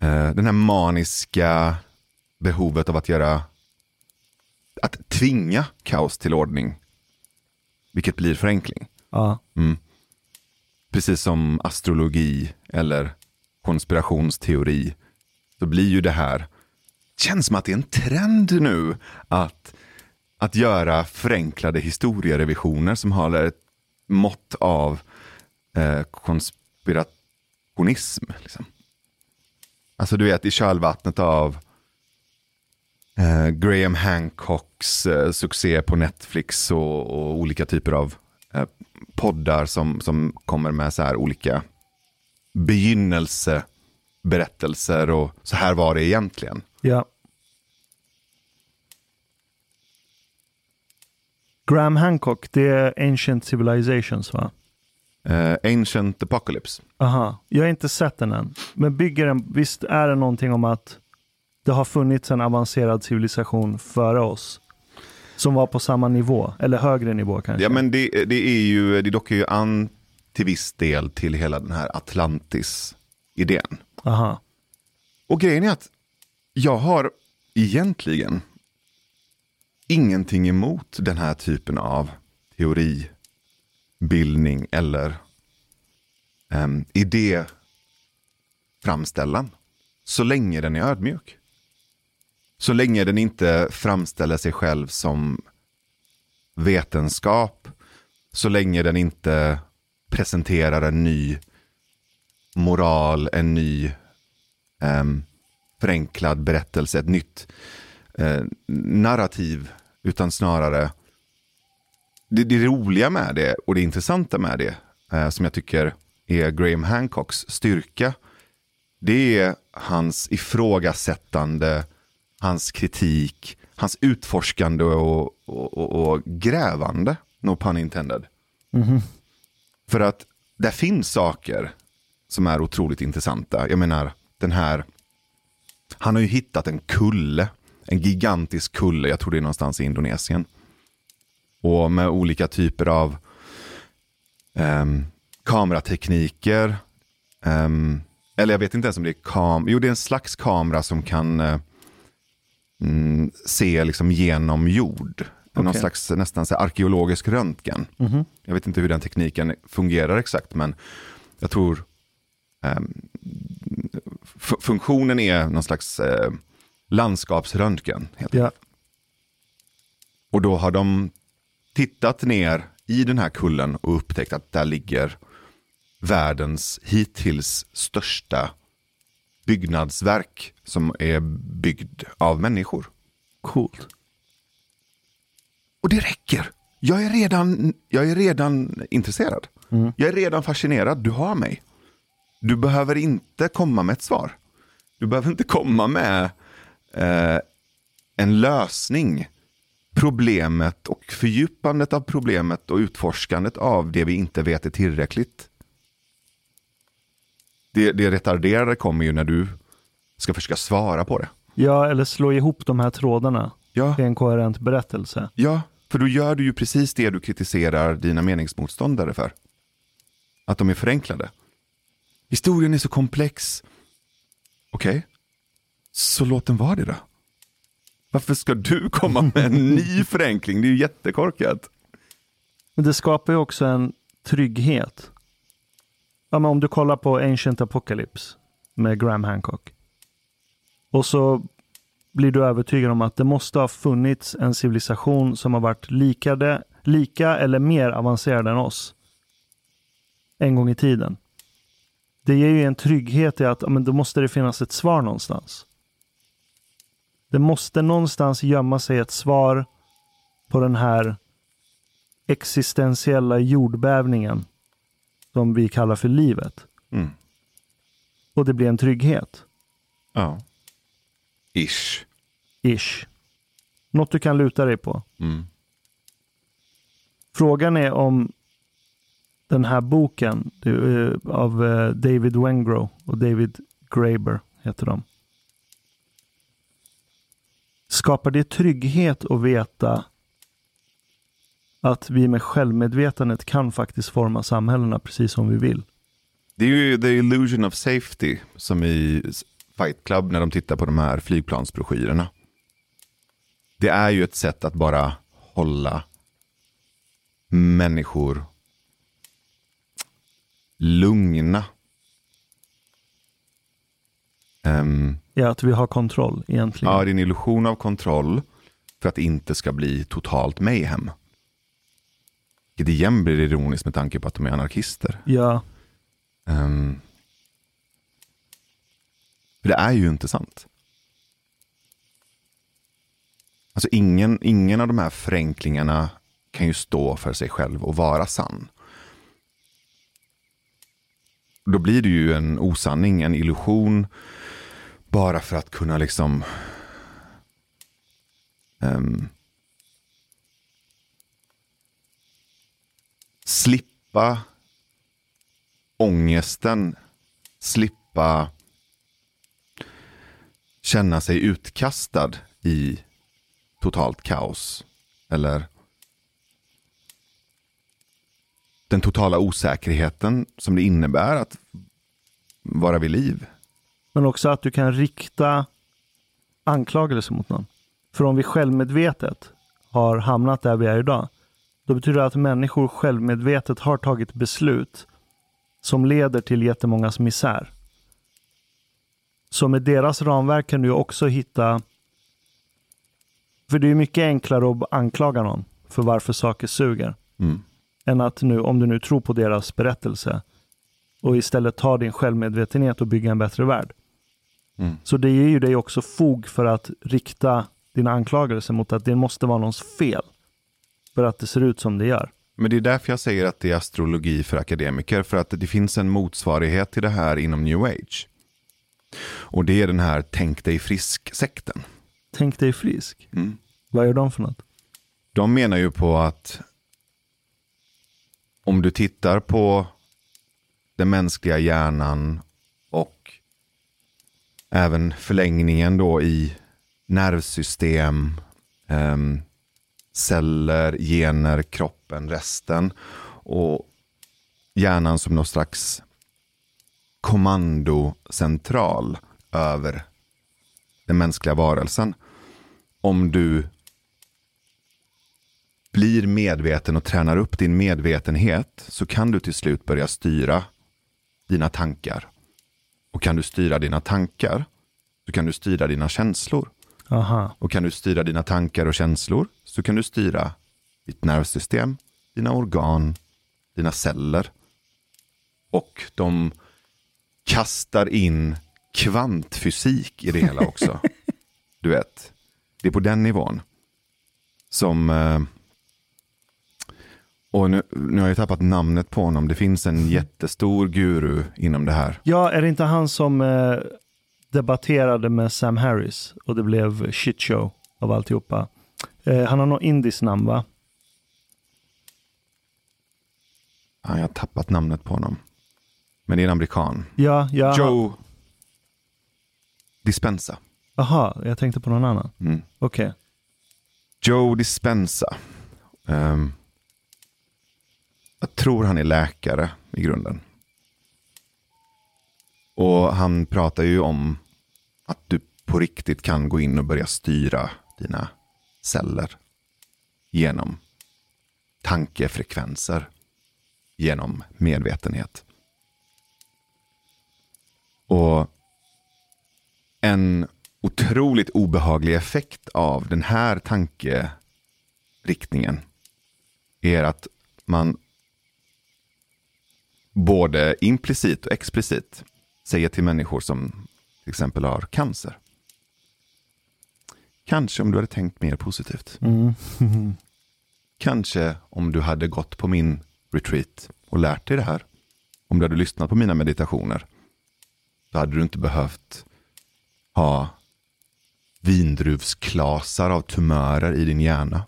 eh, den här maniska behovet av att göra, att tvinga kaos till ordning. Vilket blir förenkling. Ja, Precis som astrologi eller konspirationsteori. Så blir ju det här, känns som att det är en trend nu att, att göra förenklade historierevisioner som har ett mått av eh, konspirationism. Liksom. Alltså du vet i kölvattnet av eh, Graham Hancocks eh, succé på Netflix och, och olika typer av eh, poddar som, som kommer med så här olika begynnelseberättelser och så här var det egentligen. ja. Graham Hancock, det är Ancient Civilizations va? Eh, Ancient Apocalypse. Aha, jag har inte sett den än. Men bygger den, visst är det någonting om att det har funnits en avancerad civilisation före oss? Som var på samma nivå, eller högre nivå kanske? Ja men det, det är ju, det dockar ju an till viss del till hela den här Atlantis-idén. Aha, Och grejen är att jag har egentligen ingenting emot den här typen av teoribildning eller um, idéframställan. Så länge den är ödmjuk. Så länge den inte framställer sig själv som vetenskap. Så länge den inte presenterar en ny moral, en ny um, förenklad berättelse, ett nytt uh, narrativ, utan snarare det, det roliga med det och det intressanta med det, uh, som jag tycker är Graham Hancocks styrka, det är hans ifrågasättande, hans kritik, hans utforskande och, och, och, och grävande, no pun intended. För att det finns saker som är otroligt intressanta. Jag menar, den här, han har ju hittat en kulle, en gigantisk kulle, jag tror det är någonstans i Indonesien. Och med olika typer av ehm, kameratekniker, ehm, eller jag vet inte ens om det är kam, jo det är en slags kamera som kan eh, mm, se liksom genom jord. Någon Okej. slags nästan så arkeologisk röntgen. Jag vet inte hur den tekniken fungerar exakt, men jag tror f- funktionen är någon slags eh, landskapsröntgen. Helt ja. och då har de tittat ner i den här kullen och upptäckt att där ligger världens hittills största byggnadsverk som är byggd av människor. Coolt. Och det räcker. Jag är redan, jag är redan intresserad. Jag är redan fascinerad. Du har mig. Du behöver inte komma med ett svar. Du behöver inte komma med eh, en lösning problemet och fördjupandet av problemet och utforskandet av det vi inte vet är tillräckligt. Det, det retarderade kommer ju när du ska försöka svara på det. Ja, eller slå ihop de här trådarna Ja, i en koherent berättelse. ja, för då gör du ju precis det du kritiserar dina meningsmotståndare för. Att de är förenklade. Historien är så komplex. Okej, så låt den vara det då. Varför ska du komma med en ny förenkling? Det är ju jättekorkat. Men det skapar ju också en trygghet. Ja, men om du kollar på Ancient Apocalypse med Graham Hancock. Och så blir du övertygad om att det måste ha funnits en civilisation som har varit likade, lika eller mer avancerad än oss. En gång i tiden. Det ger ju en trygghet i att ja, men då måste det finnas ett svar någonstans. Det måste någonstans gömma sig ett svar på den här existentiella jordbävningen som vi kallar för livet. Mm. Och det blir en trygghet. Ja. Ish. Ish. Något du kan luta dig på. Mm. Frågan är om den här boken är av eh, David Wengrow och David Graeber heter de. Skapar det trygghet att veta att vi med självmedvetandet kan faktiskt forma samhällena precis som vi vill? Det är ju the illusion of safety som i Fight Club när de tittar på de här flygplansbroschyrerna. Det är ju ett sätt att bara hålla människor lugna. Ehm, Ja, att vi har kontroll egentligen. ja, det är en illusion av kontroll för att det inte ska bli totalt mayhem. Vilket igen blir ironiskt med tanke på att de är anarkister. Ja, Ehm, för det är ju inte sant. Alltså ingen, ingen av de här förenklingarna kan ju stå för sig själv och vara sann. Då blir det ju en osanning, en illusion. Bara för att kunna liksom ehm, slippa ångesten, slippa känna sig utkastad i totalt kaos. Eller den totala osäkerheten som det innebär att vara vid liv. men också att du kan rikta anklagelser mot någon. För om vi självmedvetet har hamnat där vi är idag, då betyder det att människor självmedvetet har tagit beslut som leder till jättemångas misär. Så med deras ramverk kan du också hitta... För det är mycket enklare att anklaga någon för varför saker suger. Mm. Än att nu, om du nu tror på deras berättelse och istället ta din självmedvetenhet och bygga en bättre värld. Mm. Så det ger ju dig också fog för att rikta dina anklagelser mot att det måste vara någons fel. För att det ser ut som det gör. Men det är därför jag säger att det är astrologi för akademiker. För att det finns en motsvarighet till det här inom new age. Och det är den här tänk dig frisk-sekten. Tänk dig frisk. Mm. Vad gör de för något? De menar ju på att om du tittar på den mänskliga hjärnan och även förlängningen då i nervsystem, ehm, celler, gener, kroppen, resten och hjärnan som någon slags kommandocentral över den mänskliga varelsen. Om du blir medveten och tränar upp din medvetenhet så kan du till slut börja styra dina tankar. Och kan du styra dina tankar så kan du styra dina känslor. Aha. Och kan du styra dina tankar och känslor så kan du styra ditt nervsystem, dina organ, dina celler. Och de kastar in kvantfysik i det hela också. du vet, det är på den nivån. Som... eh, Och nu, nu har jag tappat namnet på honom. Det finns en jättestor guru inom det här. Ja, är det inte han som eh, debatterade med Sam Harris och det blev shitshow av alltihopa? Eh, han har något indiskt namn va? Ja, jag har tappat namnet på honom. Men det är en amerikan. Ja, ja. Joe Dispenza. Aha, jag tänkte på någon annan. Mm. Okej. Joe Dispenza. Ehm, jag tror han är läkare i grunden. Och han pratar ju om att du på riktigt kan gå in och börja styra dina celler genom tankefrekvenser, genom medvetenhet. Och en otroligt obehaglig effekt av den här tankeriktningen är att man både implicit och explicit säger till människor som till exempel har cancer. Kanske om du hade tänkt mer positivt. Mm. Kanske om du hade gått på min retreat och lärt dig det här. Om du hade lyssnat på mina meditationer. Då hade du inte behövt ha vindruvsklasar av tumörer i din hjärna.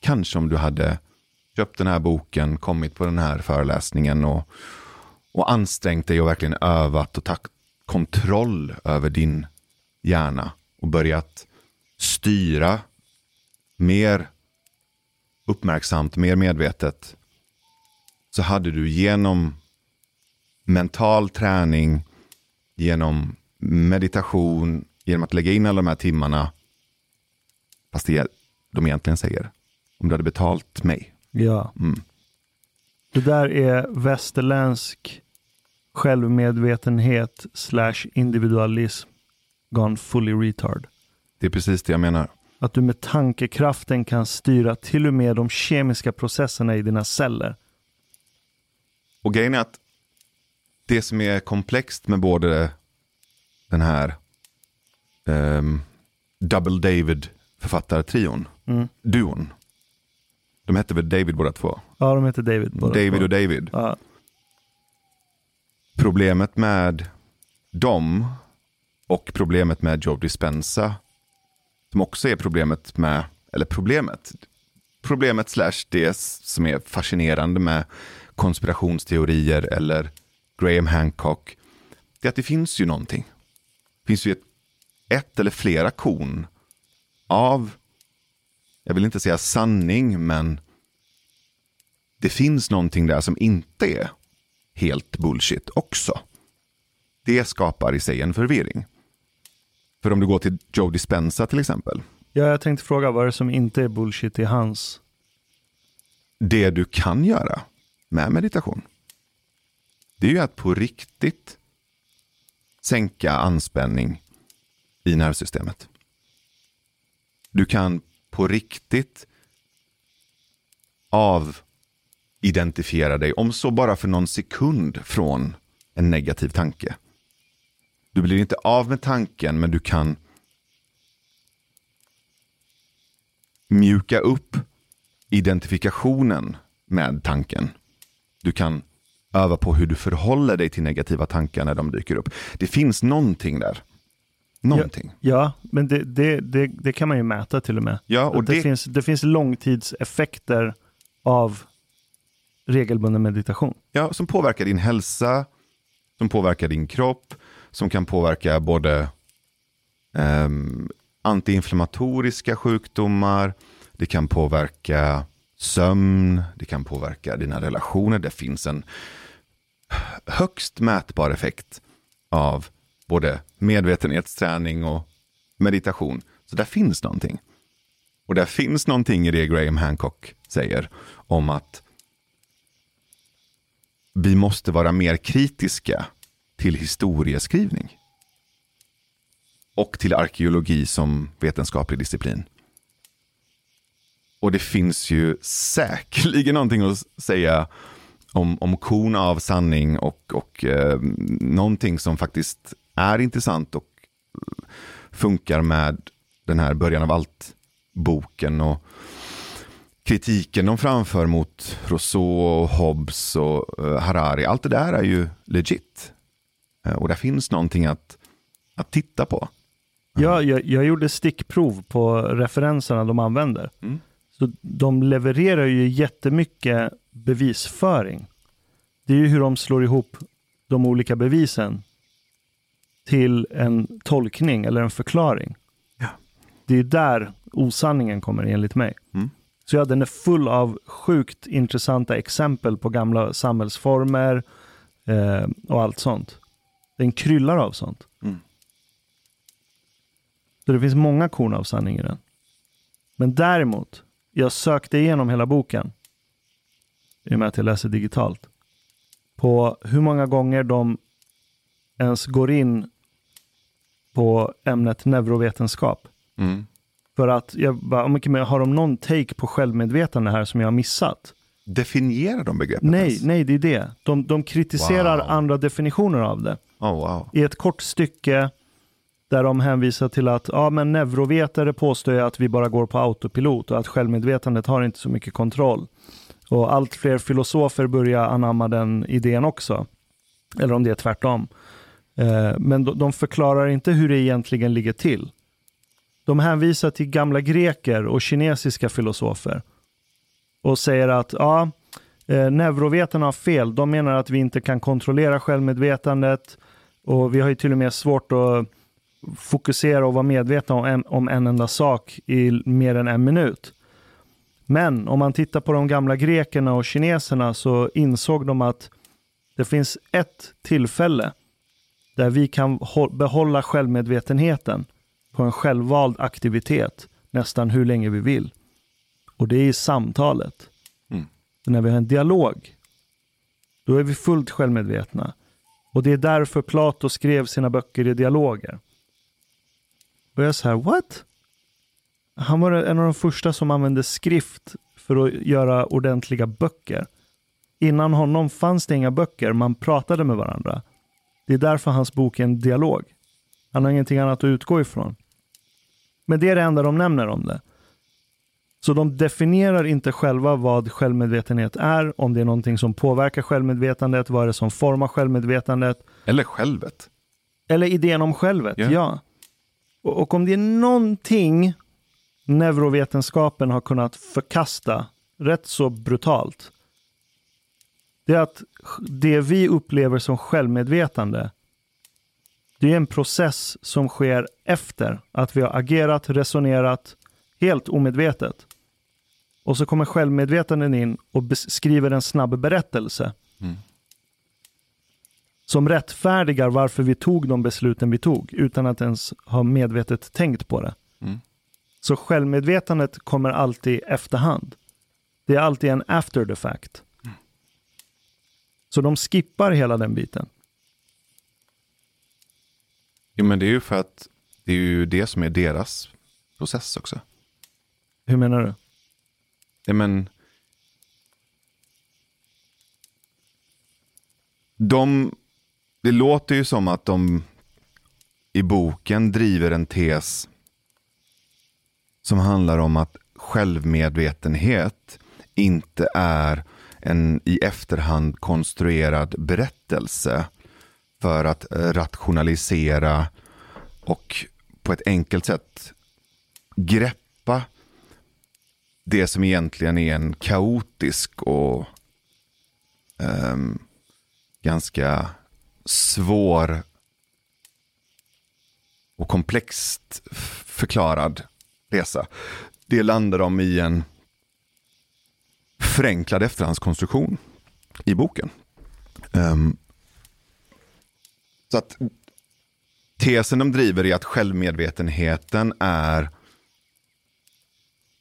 Kanske om du hade köpt den här boken, kommit på den här föreläsningen och, och ansträngt dig och verkligen övat och kontroll över din hjärna och börjat styra mer uppmärksamt, mer medvetet så hade du genom mental träning, genom meditation, genom att lägga in alla de här timmarna, fast det de egentligen säger, om du hade betalt mig. Ja. Mm. Det där är västerländsk självmedvetenhet slash individualism gone fully retard. Det är precis det jag menar. Att du med tankekraften kan styra till och med de kemiska processerna i dina celler. Och grejen är att det som är komplext med både den här um, Double David författartrion, Mm. duon. De hette väl David båda två? Ja, de heter David. båda David två. och David. Ja. Problemet med dem och problemet med Joe Dispenza, som också är problemet med, eller problemet, problemet slash det som är fascinerande med konspirationsteorier eller Graham Hancock, det är att det finns ju någonting. Det finns ju ett, ett eller flera korn av, jag vill inte säga sanning, men det finns någonting där som inte är helt bullshit också. Det skapar i sig en förvirring. För om du går till Joe Dispenza till exempel. ja, jag tänkte fråga vad är det som inte är bullshit i hans? Det du kan göra med meditation. Det är ju att på riktigt sänka anspänning i nervsystemet. Du kan på riktigt avidentifiera dig, om så bara för någon sekund från en negativ tanke. Du blir inte av med tanken, men du kan mjuka upp identifikationen med tanken. Du kan öva på hur du förhåller dig till negativa tankar när de dyker upp. Det finns någonting där. Någonting. Ja, men det, det, det, det kan man ju mäta till och med. Ja, och det- finns, det finns långtidseffekter av regelbunden meditation. Ja, som påverkar din hälsa, som påverkar din kropp, som kan påverka både ehm, antiinflammatoriska sjukdomar, det kan påverka sömn, det kan påverka dina relationer. Det finns en högst mätbar effekt av både medvetenhetsträning och meditation. Så där finns någonting. Och där finns någonting i det Graham Hancock säger om att vi måste vara mer kritiska till historieskrivning. Och till arkeologi som vetenskaplig disciplin. Och det finns ju säkerligen någonting att säga om, om korn av sanning och, och eh, någonting som faktiskt är intressant och funkar med den här början av allt-boken och kritiken de framför mot Rousseau, och Hobbes och eh, Harari. Allt det där är ju legit. Eh, och där finns någonting att, att titta på. Ja, jag, jag gjorde stickprov på referenserna de använder. Mm. Så de levererar ju jättemycket bevisföring. Det är ju hur de slår ihop de olika bevisen till en tolkning eller en förklaring. Ja. Det är där osanningen kommer enligt mig. Så ja, den är full av sjukt intressanta exempel på gamla samhällsformer eh, och allt sånt. Den kryllar av sånt. Mm. Så det finns många korn av sanning i den. Men däremot, jag sökte igenom hela boken, i och med att jag läser digitalt, på hur många gånger de ens går in på ämnet neurovetenskap. Mm. För att jag bara, "Oh, men har de någon take på självmedvetande här som jag har missat? Definierar de begreppet? Nej, ens? nej, det är det. De, de kritiserar Wow. andra definitioner av det. Oh, wow. I ett kort stycke där de hänvisar till att ja, men neurovetare påstår att vi bara går på autopilot och att självmedvetandet har inte så mycket kontroll. Och allt fler filosofer börjar anamma den idén också. Eller om det är tvärtom. Eh, men de förklarar inte hur det egentligen ligger till. De hänvisar till gamla greker och kinesiska filosofer och säger att ja, eh, neurovetarna har fel. De menar att vi inte kan kontrollera självmedvetandet och vi har ju till och med svårt att fokusera och vara medvetna om en, om en enda sak i mer än en minut. Men om man tittar på de gamla grekerna och kineserna så insåg de att det finns ett tillfälle där vi kan behålla självmedvetenheten på en självvald aktivitet nästan hur länge vi vill. Och det är i samtalet. Mm. När vi har en dialog, då är vi fullt självmedvetna. Och det är därför Plato skrev sina böcker i dialoger. Och jag är så här, what? Han var en av de första som använde skrift för att göra ordentliga böcker. Innan honom fanns det inga böcker, man pratade med varandra. Det är därför hans bok är en dialog. Han har ingenting annat att utgå ifrån. Men det är det enda de nämner om det. Så de definierar inte själva vad självmedvetenhet är, om det är någonting som påverkar självmedvetandet, vad är det som formar självmedvetandet, Eller självet. eller idén om självet. Ja. Ja. Och, och om det är någonting neurovetenskapen har kunnat förkasta rätt så brutalt, det är att det vi upplever som självmedvetande, det är en process som sker efter att vi har agerat, resonerat, helt omedvetet. Och så kommer självmedvetanden in och skriver en snabb berättelse. Mm. Som rättfärdigar varför vi tog de besluten vi tog utan att ens ha medvetet tänkt på det. Mm. Så självmedvetandet kommer alltid efterhand. Det är alltid en after the fact. Så de skippar hela den biten. Jo, men det är ju för att det är ju det som är deras process också. Hur menar du? Ja, men... De, det låter ju som att de i boken driver en tes som handlar om att självmedvetenhet inte är en i efterhand konstruerad berättelse för att eh, rationalisera och på ett enkelt sätt greppa det som egentligen är en kaotisk och um, ganska svår och komplext förklarad resa. Det landar de i en förenklad efterhandskonstruktion i boken. Um, så att tesen de driver är att självmedvetenheten är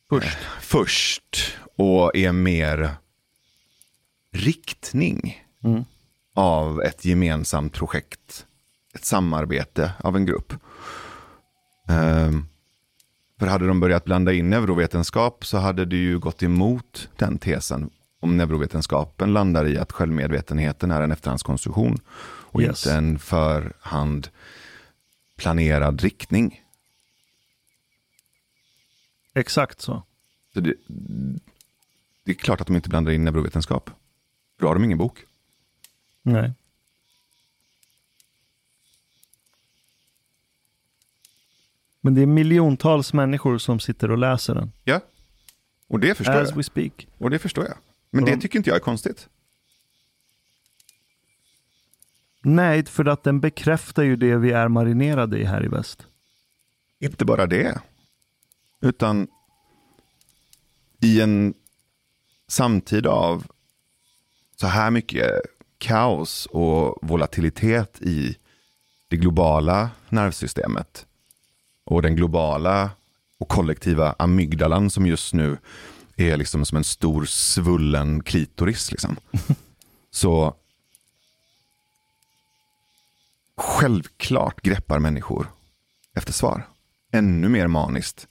Först. först och är mer riktning Mm. av ett gemensamt projekt. Ett samarbete av en grupp. Ehm, för hade de börjat blanda in neurovetenskap så hade det ju gått emot den tesen. Om neurovetenskapen landar i att självmedvetenheten är en efterhandskonstruktion och Yes. inte en förhand planerad riktning. Exakt så. Så det, det är klart att de inte blandar in neurovetenskap. Då har de ingen bok. Nej. Men det är miljontals människor som sitter och läser den. Ja, och det förstår As jag. we speak. Och det förstår jag. Men Och det de- tycker inte jag är konstigt. Nej, för att den bekräftar ju det vi är marinerade i här i väst. Inte bara det. Utan i en samtid av så här mycket kaos och volatilitet i det globala nervsystemet och den globala och kollektiva amygdalan som just nu är liksom som en stor svullen klitoris. Liksom. Så självklart greppar människor efter svar. Ännu mer maniskt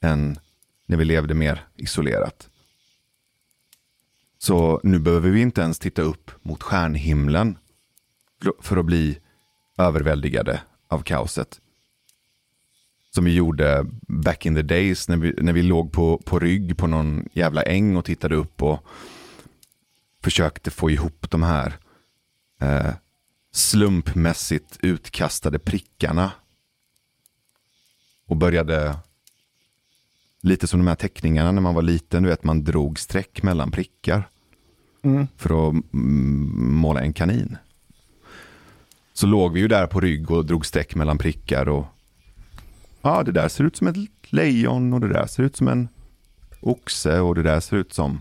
än när vi levde mer isolerat. Så nu behöver vi inte ens titta upp mot stjärnhimlen för- att bli överväldigade av kaoset. Som vi gjorde back in the days när vi, när vi låg på, på rygg på någon jävla äng och tittade upp och försökte få ihop de här eh, slumpmässigt utkastade prickarna. Och började, lite som de här teckningarna när man var liten, du vet man drog streck mellan prickar Mm. för att måla en kanin. Så låg vi ju där på rygg och drog streck mellan prickar och ja, det där ser ut som ett lejon och det där ser ut som en oxe och det där ser ut som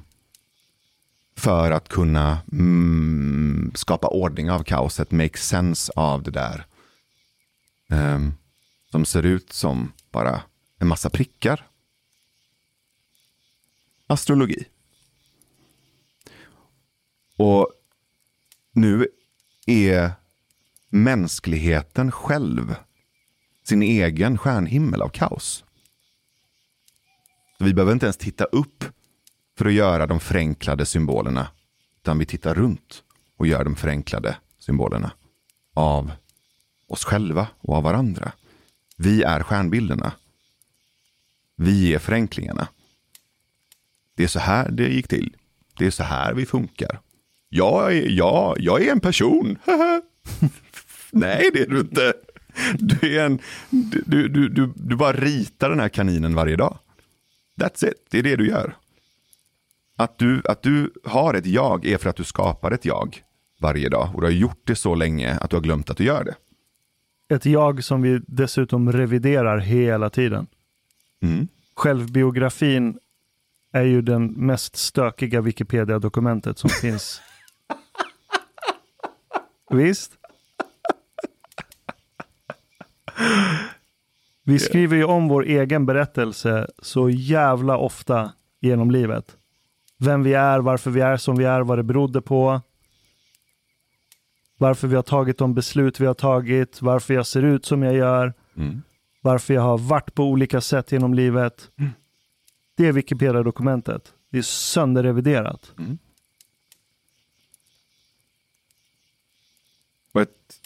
för att kunna mm, skapa ordning av kaoset, make sense av det där. Um, som ser ut som bara en massa prickar. Astrologi. Och nu är mänskligheten själv sin egen stjärnhimmel av kaos. Så vi behöver inte ens titta upp för att göra de förenklade symbolerna. Utan vi tittar runt och gör de förenklade symbolerna av oss själva och av varandra. Vi är stjärnbilderna. Vi är förenklingarna. Det är så här det gick till. Det är så här vi funkar. Jag är, ja, jag är en person. Nej, det är du inte. Du, är en, du, du, du, du bara ritar den här kaninen varje dag. That's it, det är det du gör. Att du, att du har ett jag är för att du skapar ett jag varje dag. Och du har gjort det så länge att du har glömt att du gör det. Ett jag som vi dessutom reviderar hela tiden. Mm. Självbiografin är ju den mest stökiga Wikipedia-dokumentet som finns. Visst? Vi skriver ju om vår egen berättelse så jävla ofta genom livet. Vem vi är, varför vi är som vi är, vad det berodde på. Varför vi har tagit de beslut vi har tagit, varför jag ser ut som jag gör, Mm. varför jag har varit på olika sätt genom livet. Det är Wikipedia-dokumentet. Det är sönderreviderat. Och ett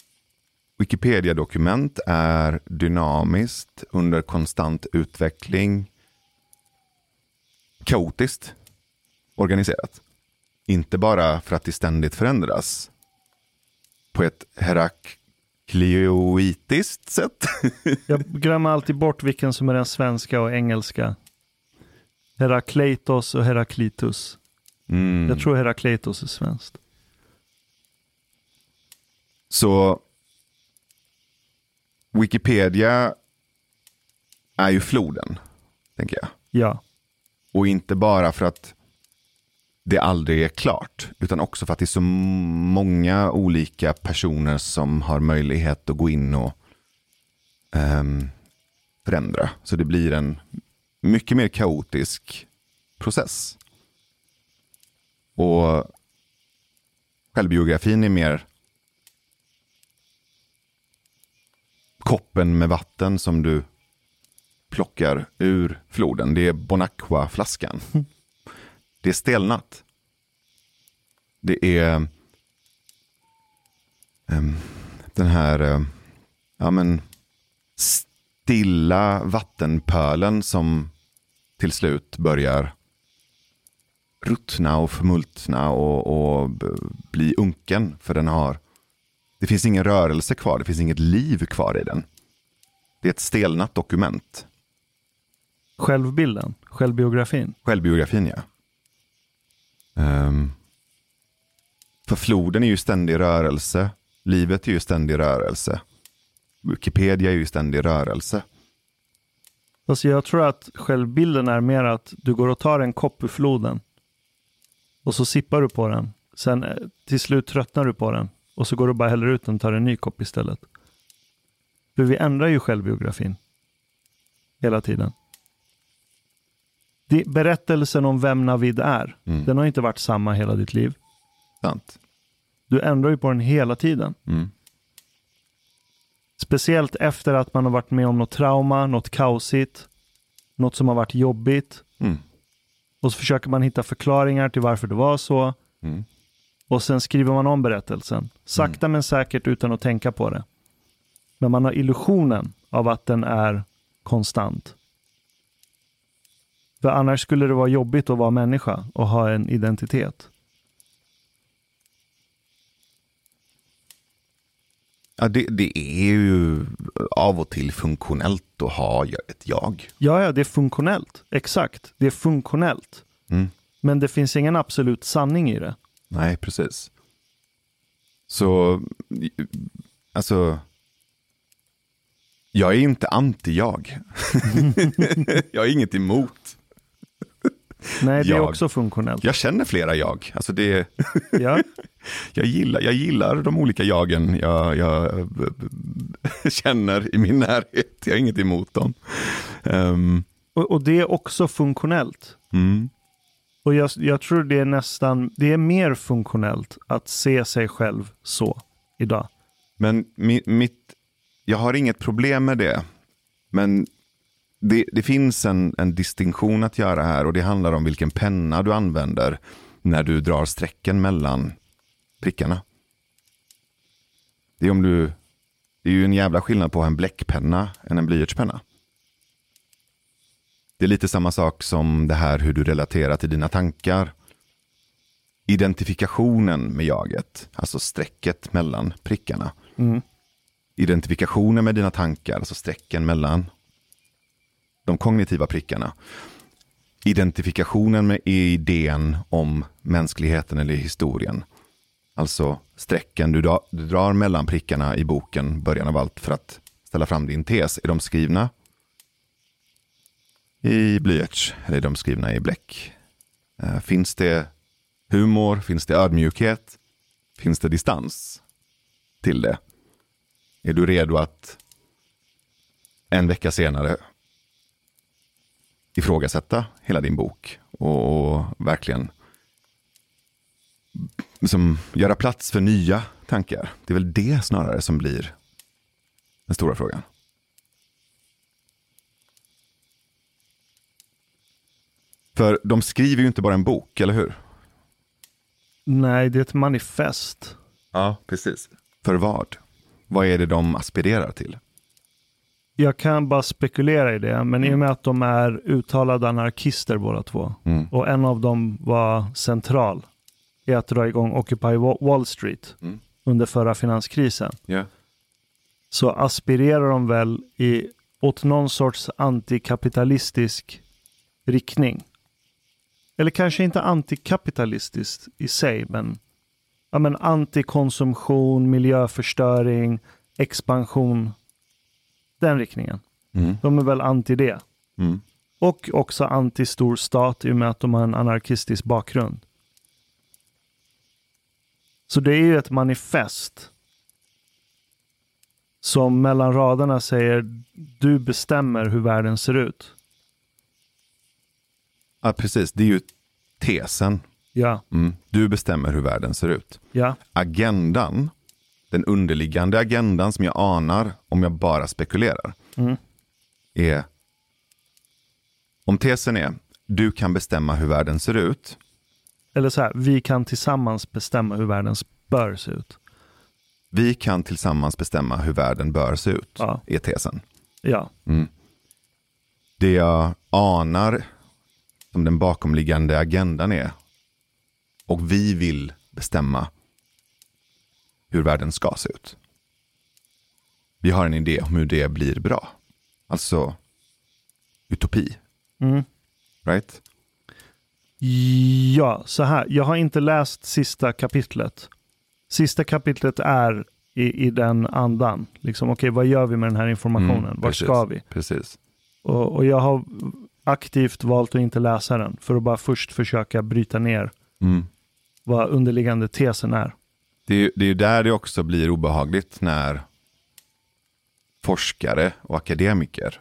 Wikipedia-dokument är dynamiskt, under konstant utveckling, kaotiskt organiserat. Inte bara för att det ständigt förändras på ett heraklioitiskt sätt. Jag glömmer alltid bort vilken som är den svenska och engelska. Herakleitos och Heraklitus. Mm. Jag tror Herakleitos är svenskt. Så Wikipedia är ju floden, tänker jag. Ja, Och inte bara för att det aldrig är klart, utan också för att det är så många olika personer som har möjlighet att gå in och um, förändra. Så det blir en mycket mer kaotisk process. Och självbiografin är mer koppen med vatten som du plockar ur floden. Det är Bonacqua-flaskan. Det är stelnat. Det är ehm, den här eh, ja, men, stilla vattenpölen som till slut börjar ruttna och förmultna och, och bli unken. För den har, det finns ingen rörelse kvar, det finns inget liv kvar i den. Det är ett stelnat dokument. Självbilden, självbiografin. Självbiografin, ja. Um, för floden är ju ständig rörelse. Livet är ju ständig rörelse. Wikipedia är ju ständig rörelse. Alltså jag tror att självbilden är mer att du går och tar en kopp ur floden. Och så sippar du på den. Sen eh, till slut tröttnar du på den. Och så går du bara häller ut den och tar en ny kopp istället. För vi ändrar ju självbiografin. Hela tiden berättelsen om vem Navid är, mm. den har inte varit samma hela ditt liv. Sant. Du ändrar ju på den hela tiden. Mm. Speciellt efter att man har varit med om något trauma, något kaosigt, något som har varit jobbigt. Mm. Och så försöker man hitta förklaringar till varför det var så. Mm. Och sen skriver man om berättelsen. Sakta mm. men säkert utan att tänka på det. Men man har illusionen av att den är konstant. För annars skulle det vara jobbigt att vara människa och ha en identitet. Ja, det, det, är ju av och till funktionellt att ha ett jag. Ja, ja, det är funktionellt. Exakt, det är funktionellt. Mm. Men det finns ingen absolut sanning i det. Nej, precis. Så, alltså, jag är inte anti-jag. jag är inget emot. Nej, det jag. är också funktionellt. Jag känner flera jag. Alltså det, ja. jag, gillar, jag gillar de olika jagen jag, jag känner i min närhet. Jag har inget emot dem. Um. Och, och, det är också funktionellt. Mm. Och jag, jag tror det är nästan, det är mer funktionellt att se sig själv så idag. Men mi, mitt, jag har inget problem med det. Men det, det, finns en, en distinktion att göra här och det handlar om vilken penna du använder när du drar strecken mellan prickarna. Det är, om du, det är ju en jävla skillnad på en bläckpenna än en blyertspenna. Det är lite samma sak som det här hur du relaterar till dina tankar. Identifikationen med jaget, alltså strecket mellan prickarna. Mm. Identifikationen med dina tankar, alltså strecken mellan de kognitiva prickarna. Identifikationen med idén om mänskligheten eller historien. Alltså strecken du, drar mellan prickarna i boken, början av allt, för att ställa fram din tes. Är de skrivna i blyerts eller är de skrivna i bläck? Eh, finns det humor? Finns det ödmjukhet? Finns det distans till det? Är du redo att en vecka senare ifrågasätta hela din bok och, och verkligen liksom, göra plats för nya tankar. Det är väl det snarare som blir den stora frågan. För de skriver ju inte bara en bok, eller hur? Nej, det är ett manifest. Ja, precis. För vad? Vad är det de aspirerar till? Jag kan bara spekulera i det, men mm. i och mm. med att de är uttalade anarkister båda två mm. och en av dem var central i att dra igång Occupy Wall Street mm. under förra finanskrisen. Yeah. Så aspirerar de väl i, åt någon sorts antikapitalistisk riktning. Eller kanske inte antikapitalistiskt i sig, men, ja, men antikonsumtion, miljöförstöring, expansion den riktningen. Mm. De är väl anti det. Mm. Och också anti stor stat i och med att de har en anarkistisk bakgrund. Så det är ju ett manifest som mellan raderna säger du bestämmer hur världen ser ut. Ja, precis. Det är ju tesen. Ja. Mm. Du bestämmer hur världen ser ut. Ja. Agendan den underliggande agendan som jag anar om jag bara spekulerar. Mm. Är, om tesen är, du kan bestämma hur världen ser ut. Eller så här, vi kan tillsammans bestämma hur världen bör se ut. Vi kan tillsammans bestämma hur världen bör se ut, ja. är tesen. Ja. Mm. Det jag anar som den bakomliggande agendan är, och vi vill bestämma hur världen ska se ut. Vi har en idé om hur det blir bra. Alltså utopi. Mm. Right? Ja, så här. Jag har inte läst sista kapitlet. Sista kapitlet är i, i den andan. Liksom, okej, okay, vad gör vi med den här informationen? Mm, Var ska vi? Precis. Och, och, jag har aktivt valt att inte läsa den för att bara först försöka bryta ner mm. vad underliggande tesen är. Det är, det är där det också blir obehagligt när forskare och akademiker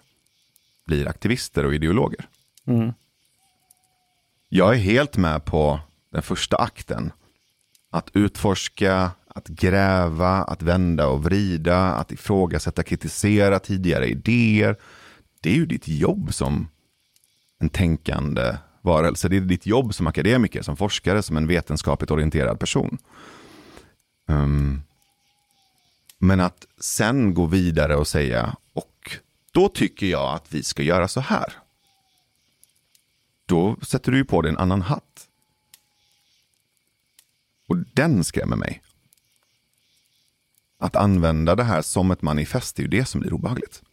blir aktivister och ideologer. Mm. Jag är helt med på den första akten. Att utforska, att gräva, att vända och vrida, att ifrågasätta, kritisera tidigare idéer. Det är ju ditt jobb som en tänkande varelse. Det är ditt jobb som akademiker, som forskare, som en vetenskapligt orienterad person. Um, men att sen gå vidare och säga, och då tycker jag att vi ska göra så här. Då sätter du ju på dig en annan hatt. Och den skrämmer mig. Att använda det här som ett manifest är ju det som blir obehagligt.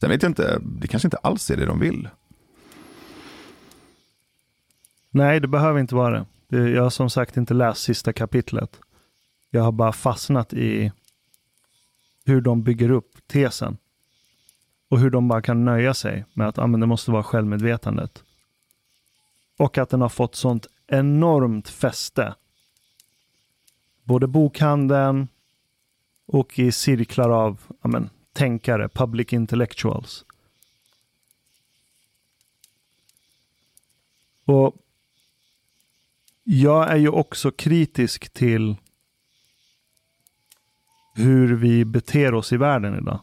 Sen vet jag inte, det kanske inte alls är det de vill. Nej, det behöver inte vara det. Jag har som sagt inte läst sista kapitlet. Jag har bara fastnat i hur de bygger upp tesen. Och hur de bara kan nöja sig med att ah, men det måste vara självmedvetandet. Och att den har fått sånt enormt fäste. Både bokhandeln och i cirklar av ah, men, tänkare, public intellectuals. Och jag är ju också kritisk till hur vi beter oss i världen idag.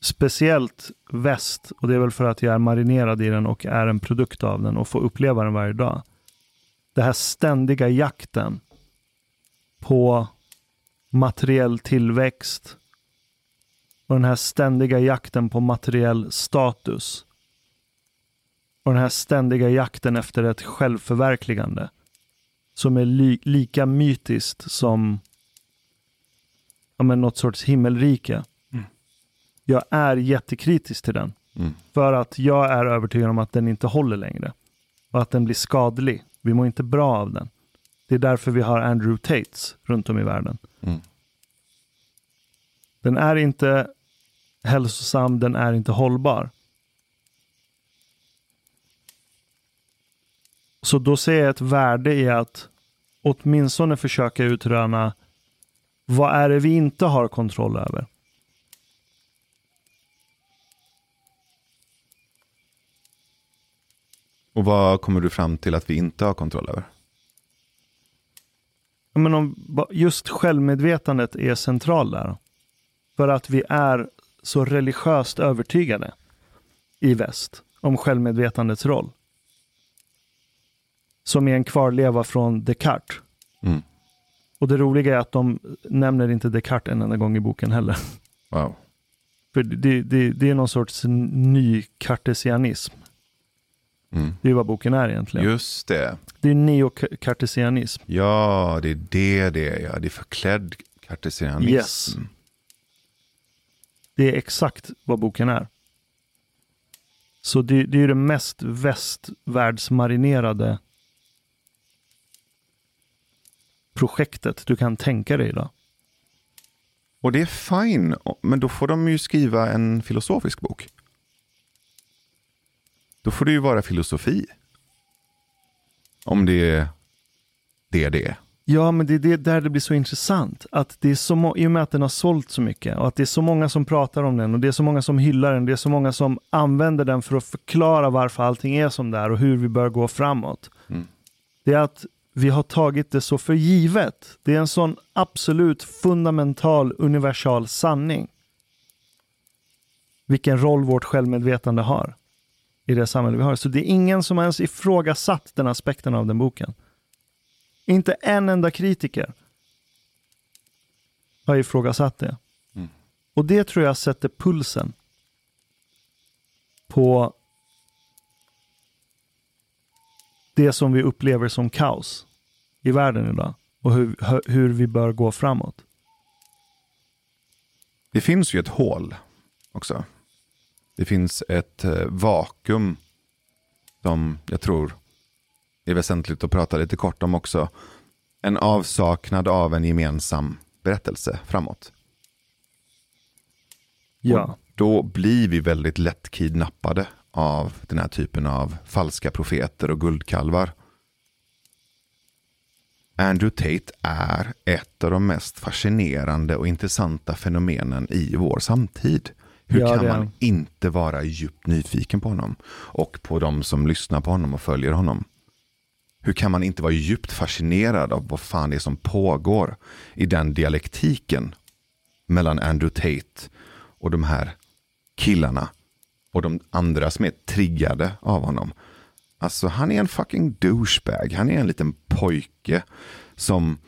Speciellt väst, och det är väl för att jag är marinerad i den och är en produkt av den och får uppleva den varje dag. Det här ständiga jakten på materiell tillväxt och den här ständiga jakten på materiell status. Och den här ständiga jakten efter ett självförverkligande som är li lika mytiskt som ja, men något sorts himmelrike. Mm. Jag är jättekritisk till den. Mm. För att jag är övertygad om att den inte håller längre. Och att den blir skadlig. Vi mår inte bra av den. Det är därför vi har Andrew Tates runt om i världen. Mm. Den är inte hälsosam, den är inte hållbar. Så då ser jag ett värde i att åtminstone försöka utröna vad är det vi inte har kontroll över? Och vad kommer du fram till att vi inte har kontroll över? Men om just självmedvetandet är central där. För att vi är så religiöst övertygade i väst om självmedvetandets roll. Som är en kvarleva från Descartes. Mm. Och det roliga är att de nämner inte Descartes en enda gång i boken heller. Wow. För det, det, det är någon sorts ny kartesianism. Mm. Det är vad boken är egentligen. Just det. Det är neokartesianism. Ja, det är det det är. Ja. Det är förklädd kartesianism. Yes. Det är exakt vad boken är. Så det, det är det mest västvärldsmarinerade projektet du kan tänka dig idag. Och det är fine, men då får de ju skriva en filosofisk bok. Då får det ju vara filosofi. Om det är det det är. Ja, men det är det där det blir så intressant. Att det är så I och med att den har sålt så mycket och att det är så många som pratar om den och det är så många som hyllar den. Det är så många som använder den för att förklara varför allting är som det är och hur vi bör gå framåt. Mm. Det är att vi har tagit det så för givet. Det är en sån absolut fundamental universal sanning. Vilken roll vårt självmedvetande har i det samhälle vi har. Så det är ingen som ens ifrågasatt den aspekten av den boken. Inte en enda kritiker har ifrågasatt det. Mm. Och det tror jag sätter pulsen på det som vi upplever som kaos i världen idag och hur, hur vi bör gå framåt. Det finns ju ett hål också. Det finns ett eh, vakuum som jag tror är väsentligt att prata lite kort om också. En avsaknad av en gemensam berättelse framåt. Ja. Och då blir vi väldigt lätt kidnappade av den här typen av falska profeter och guldkalvar. Andrew Tate är ett av de mest fascinerande och intressanta fenomenen i vår samtid. Hur Ja, kan man inte vara djupt nyfiken på honom? Och på de som lyssnar på honom och följer honom. Hur kan man inte vara djupt fascinerad av vad fan det är som pågår i den dialektiken mellan Andrew Tate och de här killarna och de andra som är triggade av honom. Alltså han är en fucking douchebag. Han är en liten pojke som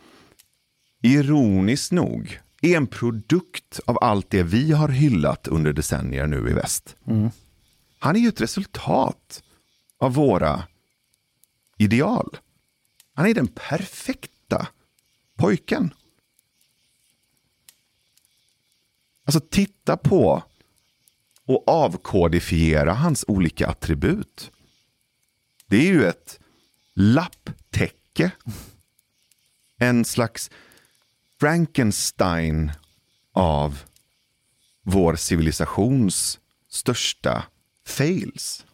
ironiskt nog är en produkt av allt det vi har hyllat under decennier nu i väst. Han är ju ett resultat av våra ideal. Han är den perfekta pojken. Alltså titta på och avkodifiera hans olika attribut. Det är ju ett lapptäcke. En slags Frankenstein av vår civilisations största fails.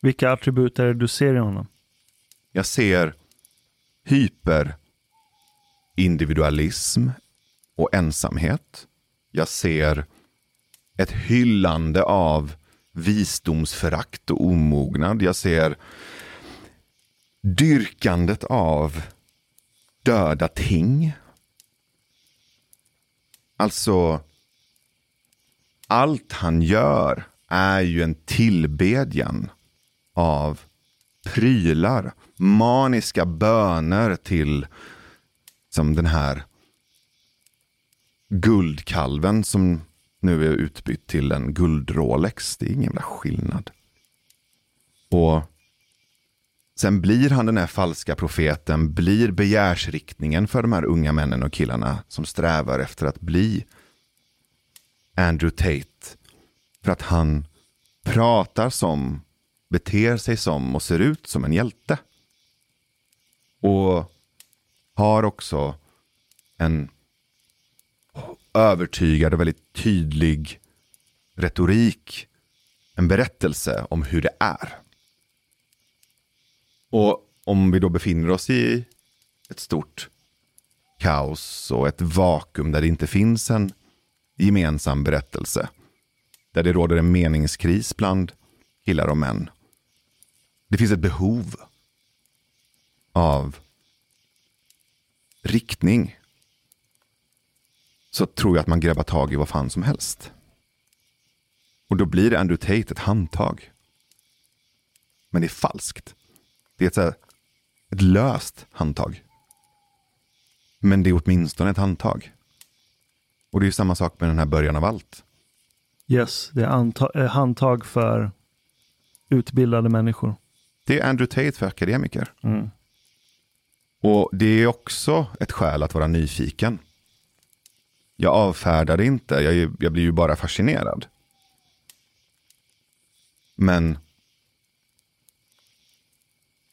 Vilka attribut är det du ser i honom? Jag ser hyperindividualism och ensamhet. Jag ser ett hyllande av visdomsförakt och omognad. Jag ser dyrkandet av döda ting. Alltså, allt han gör är ju en tillbedjan av prylar, maniska böner till som den här guldkalven som nu är utbytt till en guld-Rolex. Det är ingen jävla skillnad. Och sen blir han den här falska profeten, blir begärsriktningen för de här unga männen och killarna som strävar efter att bli Andrew Tate. För att han pratar som, beter sig som och ser ut som en hjälte. Och har också en övertygad och väldigt tydlig retorik. En berättelse om hur det är. Och om vi då befinner oss i ett stort kaos och ett vakuum där det inte finns en gemensam berättelse. Där det råder en meningskris bland killar och män. Det finns ett behov av riktning. Så tror jag att man grabbar tag i vad fan som helst. Och då blir Andrew Tate ett handtag. Men det är falskt. Det är ett, här, ett löst handtag. Men det är åtminstone ett handtag. Och det är samma sak med den här början av allt. Yes, det är eh, handtag för utbildade människor. Det är Andrew Tate för akademiker. Mm. Och det är också ett skäl att vara nyfiken. Jag avfärdar det inte, jag, jag blir ju bara fascinerad. Men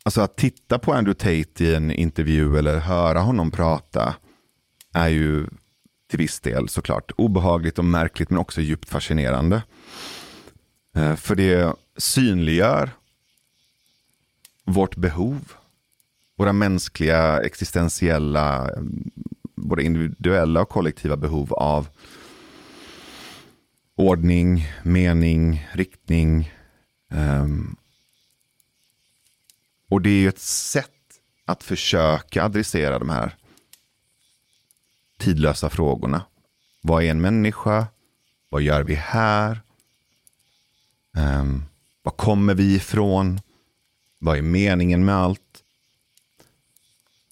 alltså att titta på Andrew Tate i en intervju eller höra honom prata är ju till viss del såklart obehagligt och märkligt men också djupt fascinerande. Eh, för det synliggör vårt behov våra mänskliga existentiella, mm, både individuella och kollektiva behov av ordning, mening, riktning. Um, och det är ju ett sätt att försöka adressera de här tidlösa frågorna. Vad är en människa? Vad gör vi här? Um, var kommer vi ifrån? Vad är meningen med allt?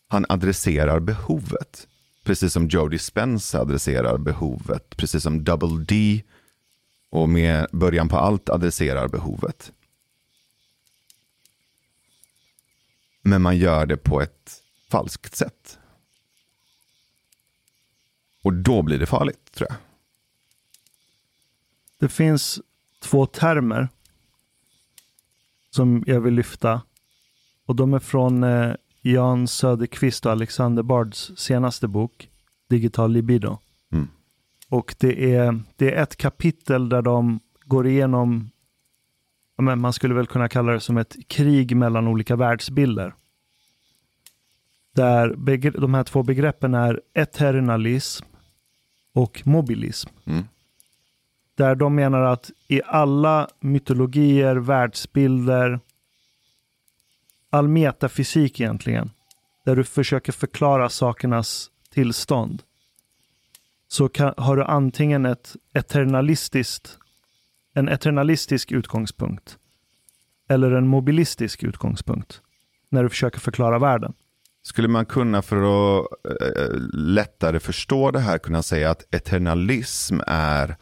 Han adresserar behovet. Precis som Jodie Spence adresserar behovet. Precis som Double D och med början på allt adresserar behovet. Men man gör det på ett falskt sätt. Och då blir det farligt, tror jag. Det finns två termer som jag vill lyfta. Och de är från eh, Jan Söderqvist och Alexander Bards senaste bok, Digital libido. Mm. Och det är, det är ett kapitel där de går igenom, men man skulle väl kunna kalla det som ett krig mellan olika världsbilder. Där de här två begreppen är eternalism och mobilism. Mm. Där de menar att i alla mytologier, världsbilder, all metafysik egentligen, där du försöker förklara sakernas tillstånd, så kan, har du antingen ett eternalistiskt, en eternalistisk utgångspunkt eller en mobilistisk utgångspunkt när du försöker förklara världen. Skulle man kunna för att eh, lättare förstå det här kunna säga att eternalism är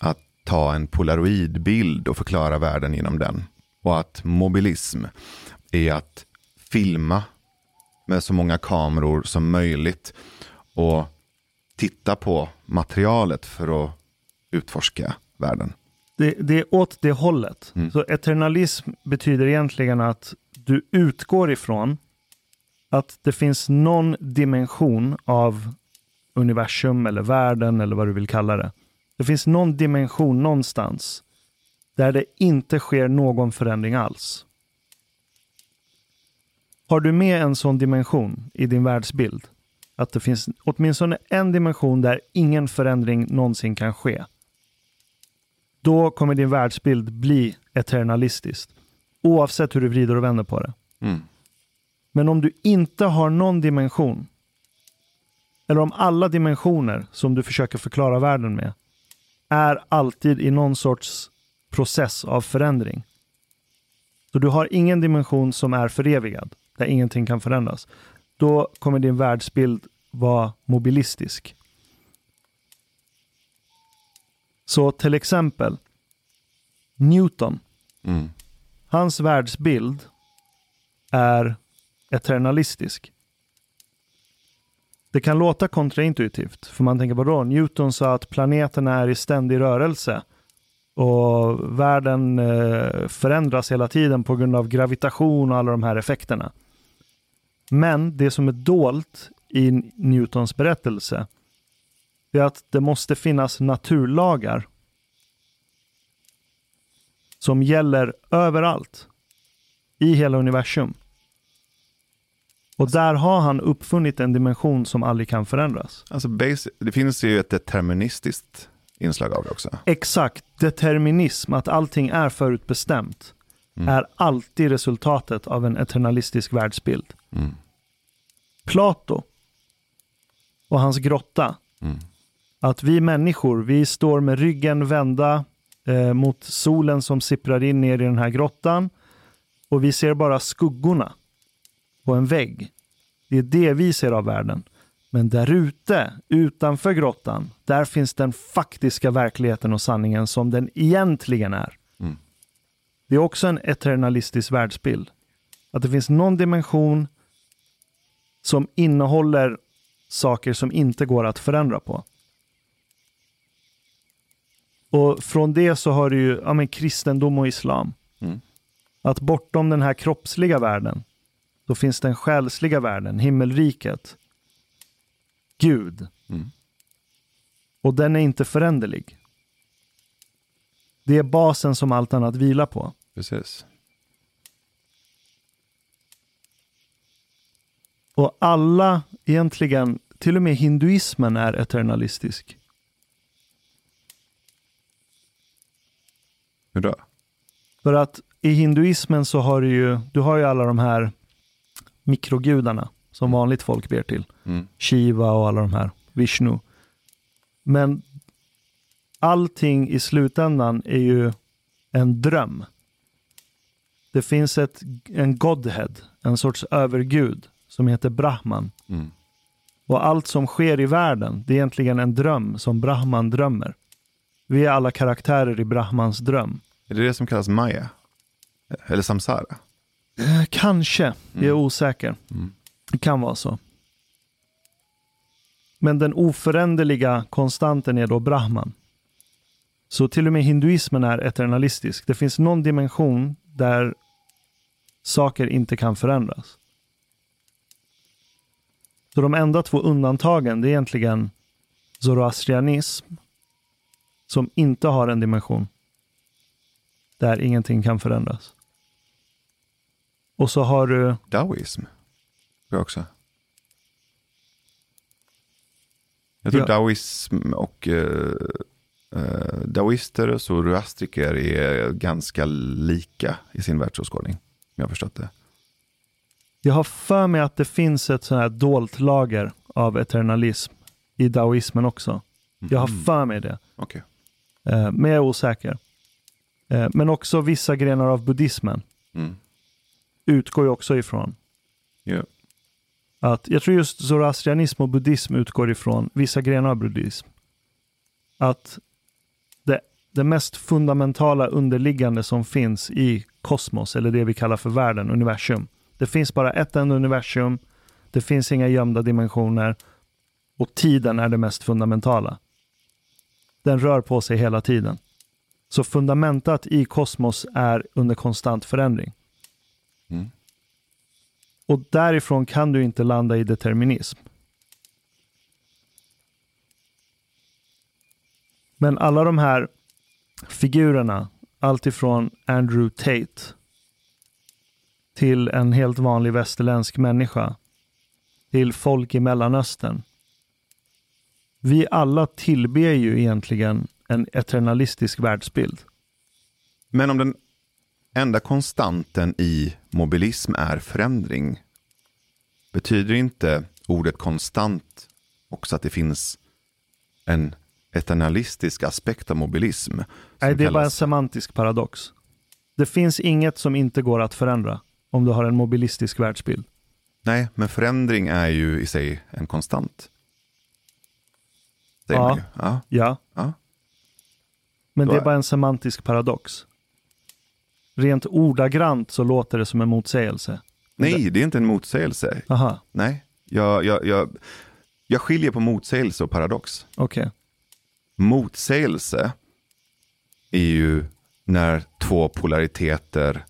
att ta en polaroidbild och förklara världen genom den. Och att mobilism är att filma med så många kameror som möjligt och titta på materialet för att utforska världen. Det, det är åt det hållet. Mm. Så eternalism betyder egentligen att du utgår ifrån att det finns någon dimension av universum eller världen eller vad du vill kalla det. Det finns någon dimension någonstans där det inte sker någon förändring alls. Har du med en sån dimension i din världsbild? Att det finns åtminstone en dimension där ingen förändring någonsin kan ske. Då kommer din världsbild bli eternalistisk. Oavsett hur du vrider och vänder på det. Mm. Men om du inte har någon dimension, eller om alla dimensioner som du försöker förklara världen med, är alltid i någon sorts process av förändring. Så du har ingen dimension som är förevigad, där ingenting kan förändras. Då kommer din världsbild vara mobilistisk. Så till exempel, Newton, Mm. hans världsbild är eternalistisk. Det kan låta kontraintuitivt, för man tänker vadå? Newton sa att planeterna är i ständig rörelse och världen eh, förändras hela tiden på grund av gravitation och alla de här effekterna. Men det som är dolt i Newtons berättelse är att det måste finnas naturlagar som gäller överallt i hela universum. Och där har han uppfunnit en dimension som aldrig kan förändras. Alltså basic, det finns ju ett deterministiskt inslag av det också. Exakt, determinism, att allting är förutbestämt, Mm. är alltid resultatet av en eternalistisk världsbild. Mm. Plato och hans grotta, Mm. att vi människor, vi står med ryggen vända eh, mot solen som sipprar in ner i den här grottan och vi ser bara skuggorna på en vägg. Det är det vi ser av världen. Men där ute, utanför grottan, där finns den faktiska verkligheten och sanningen som den egentligen är. Mm. Det är också en eternalistisk världsbild. Att det finns någon dimension som innehåller saker som inte går att förändra på. Och från det så har du ju ja, men kristendom och islam. Mm. Att bortom den här kroppsliga världen, då finns den själsliga världen, himmelriket. Gud. Mm. Och den är inte föränderlig. Det är basen som allt annat vilar på. Precis. Och alla egentligen, till och med hinduismen är eternalistisk. Hur då? För att i hinduismen så har du ju, du har ju alla de här mikrogudarna som vanligt folk ber till. Mm. Shiva och alla de här, Vishnu. Men allting i slutändan är ju en dröm. Det finns ett, en Godhead, en sorts övergud som heter Brahman. Mm. Och allt som sker i världen, det är egentligen en dröm som Brahman drömmer. Vi är alla karaktärer i Brahmans dröm. Är det det som kallas Maya? Eller samsara? Eh, Kanske, jag är Mm. osäker. Mm. Det kan vara så. Men den oföränderliga konstanten är då Brahman. Så till och med hinduismen är eternalistisk. Det finns någon dimension där saker inte kan förändras. Så de enda två undantagen det är egentligen zoroastrianism som inte har en dimension där ingenting kan förändras. Och så har du... Daoism. Jag också. Jag tror Ja. daoism och uh, daoister och zoroastriker är ganska lika i sin världsåskådning. Om jag har förstått det. Jag har för mig att det finns ett sånt här dolt lager av eternalism i daoismen också. Jag har för mig det. Okej. Eh, men jag är osäker. Eh, men också vissa grenar av buddhismen Mm. utgår ju också ifrån Ja. att jag tror just zoroastrianism och buddhism utgår ifrån vissa grenar av buddhism. Att det, det mest fundamentala underliggande som finns i kosmos, eller det vi kallar för världen, universum. Det finns bara ett enda universum, det finns inga gömda dimensioner och tiden är det mest fundamentala. Den rör på sig hela tiden. Så fundamentat i kosmos är under konstant förändring. Mm. Och därifrån kan du inte landa i determinism. Men alla de här figurerna, alltifrån Andrew Tate till en helt vanlig västerländsk människa, till folk i Mellanöstern. Vi alla tillber ju egentligen en eternalistisk världsbild. Men om den enda konstanten i mobilism är förändring, betyder inte ordet konstant också att det finns en eternalistisk aspekt av mobilism? Nej, det är bara en kallas- semantisk paradox. Det finns inget som inte går att förändra om du har en mobilistisk världsbild. Nej, men förändring är ju i sig en konstant. Ja. Ja. Ja, Ja. men det är bara en semantisk paradox. Rent ordagrant så låter det som en motsägelse. Nej, det är inte en motsägelse. Aha, Nej, jag, jag, jag, jag skiljer på motsägelse och paradox. okej. Motsägelse är ju när två polariteter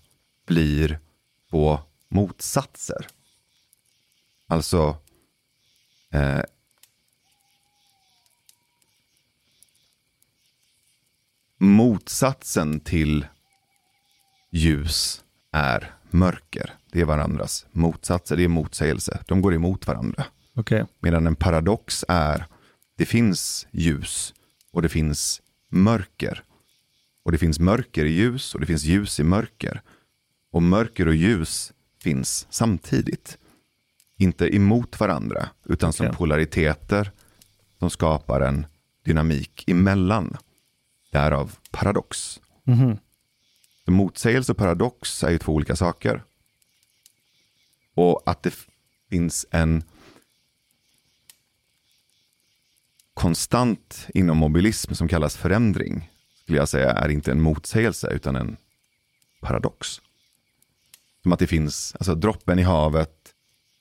blir två motsatser. Alltså, eh, motsatsen till ljus är mörker. Det är varandras motsatser, det är motsägelse. De går emot varandra. Okej. Medan en paradox är, det finns ljus och det finns mörker. Och det finns mörker i ljus och det finns ljus i mörker. Och mörker och ljus finns samtidigt. Inte emot varandra, utan som Okej. polariteter som skapar en dynamik emellan. Därav paradox. Mhm. Så Motsägelse och paradox är ju två olika saker. Och att det finns en konstant inom mobilism som kallas förändring, skulle jag säga är inte en motsägelse utan en paradox. Som att det finns, alltså droppen i havet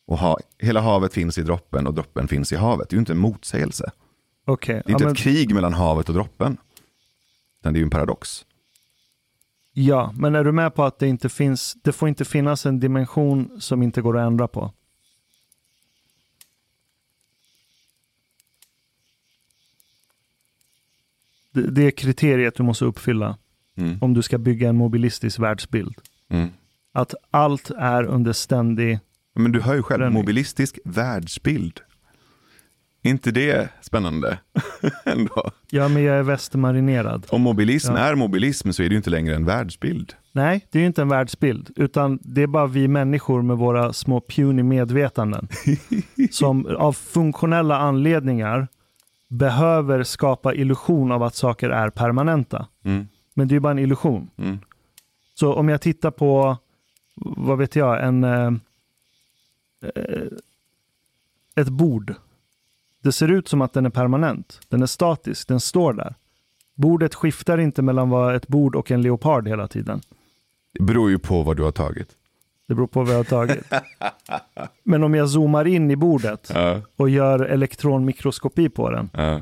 och ha, hela havet finns i droppen och droppen finns i havet. Det är ju inte en motsägelse. Okej. Det är Ja, inte men- ett krig mellan havet och droppen. Utan det är ju en paradox. Ja, men är du med på att det inte finns, det får inte finnas en dimension som inte går att ändra på? Det, det är kriteriet du måste uppfylla Mm. om du ska bygga en mobilistisk världsbild. Mm. Att allt är under ständig... Men du hör ju själv, Förändring. mobilistisk världsbild. Är inte det spännande? Ändå. Ja, men jag är västermarinerad. Om mobilism Ja. är mobilism så är det ju inte längre en världsbild. Nej, det är ju inte en världsbild, utan det är bara vi människor med våra små puny medvetanden som av funktionella anledningar behöver skapa illusion av att saker är permanenta. Mm. Men det är ju bara en illusion. Mm. Så om jag tittar på, vad vet jag, en, eh, eh, ett bord. Det ser ut som att den är permanent. Den är statisk, den står där. Bordet skiftar inte mellan vara ett bord och en leopard hela tiden. Det beror ju på vad du har tagit. Det beror på vad jag har tagit. Men om jag zoomar in i bordet Ja, och gör elektronmikroskopi på den, ja.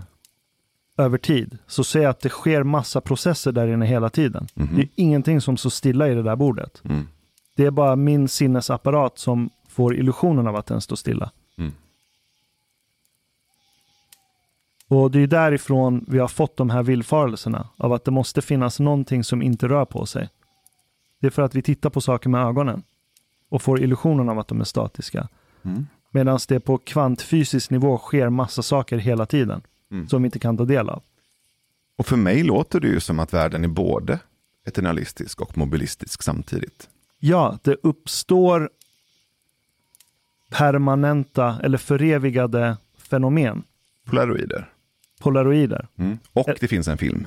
över tid så ser jag att det sker massa processer där inne hela tiden. Mhm. Det är ingenting som står stilla i det där bordet. Mm. Det är bara min sinnesapparat som får illusionen av att den står stilla. Mm. Och det är därifrån vi har fått de här villfarelserna av att det måste finnas någonting som inte rör på sig. Det är för att vi tittar på saker med ögonen och får illusionen av att de är statiska. Mm. Medan det på kvantfysisk nivå sker massa saker hela tiden Mm. som vi inte kan ta del av. Och för mig låter det ju som att världen är både eternalistisk och mobilistisk samtidigt. Ja, det uppstår permanenta eller förevigade fenomen, Polaroider. polaroider. Mm. Och det finns en film.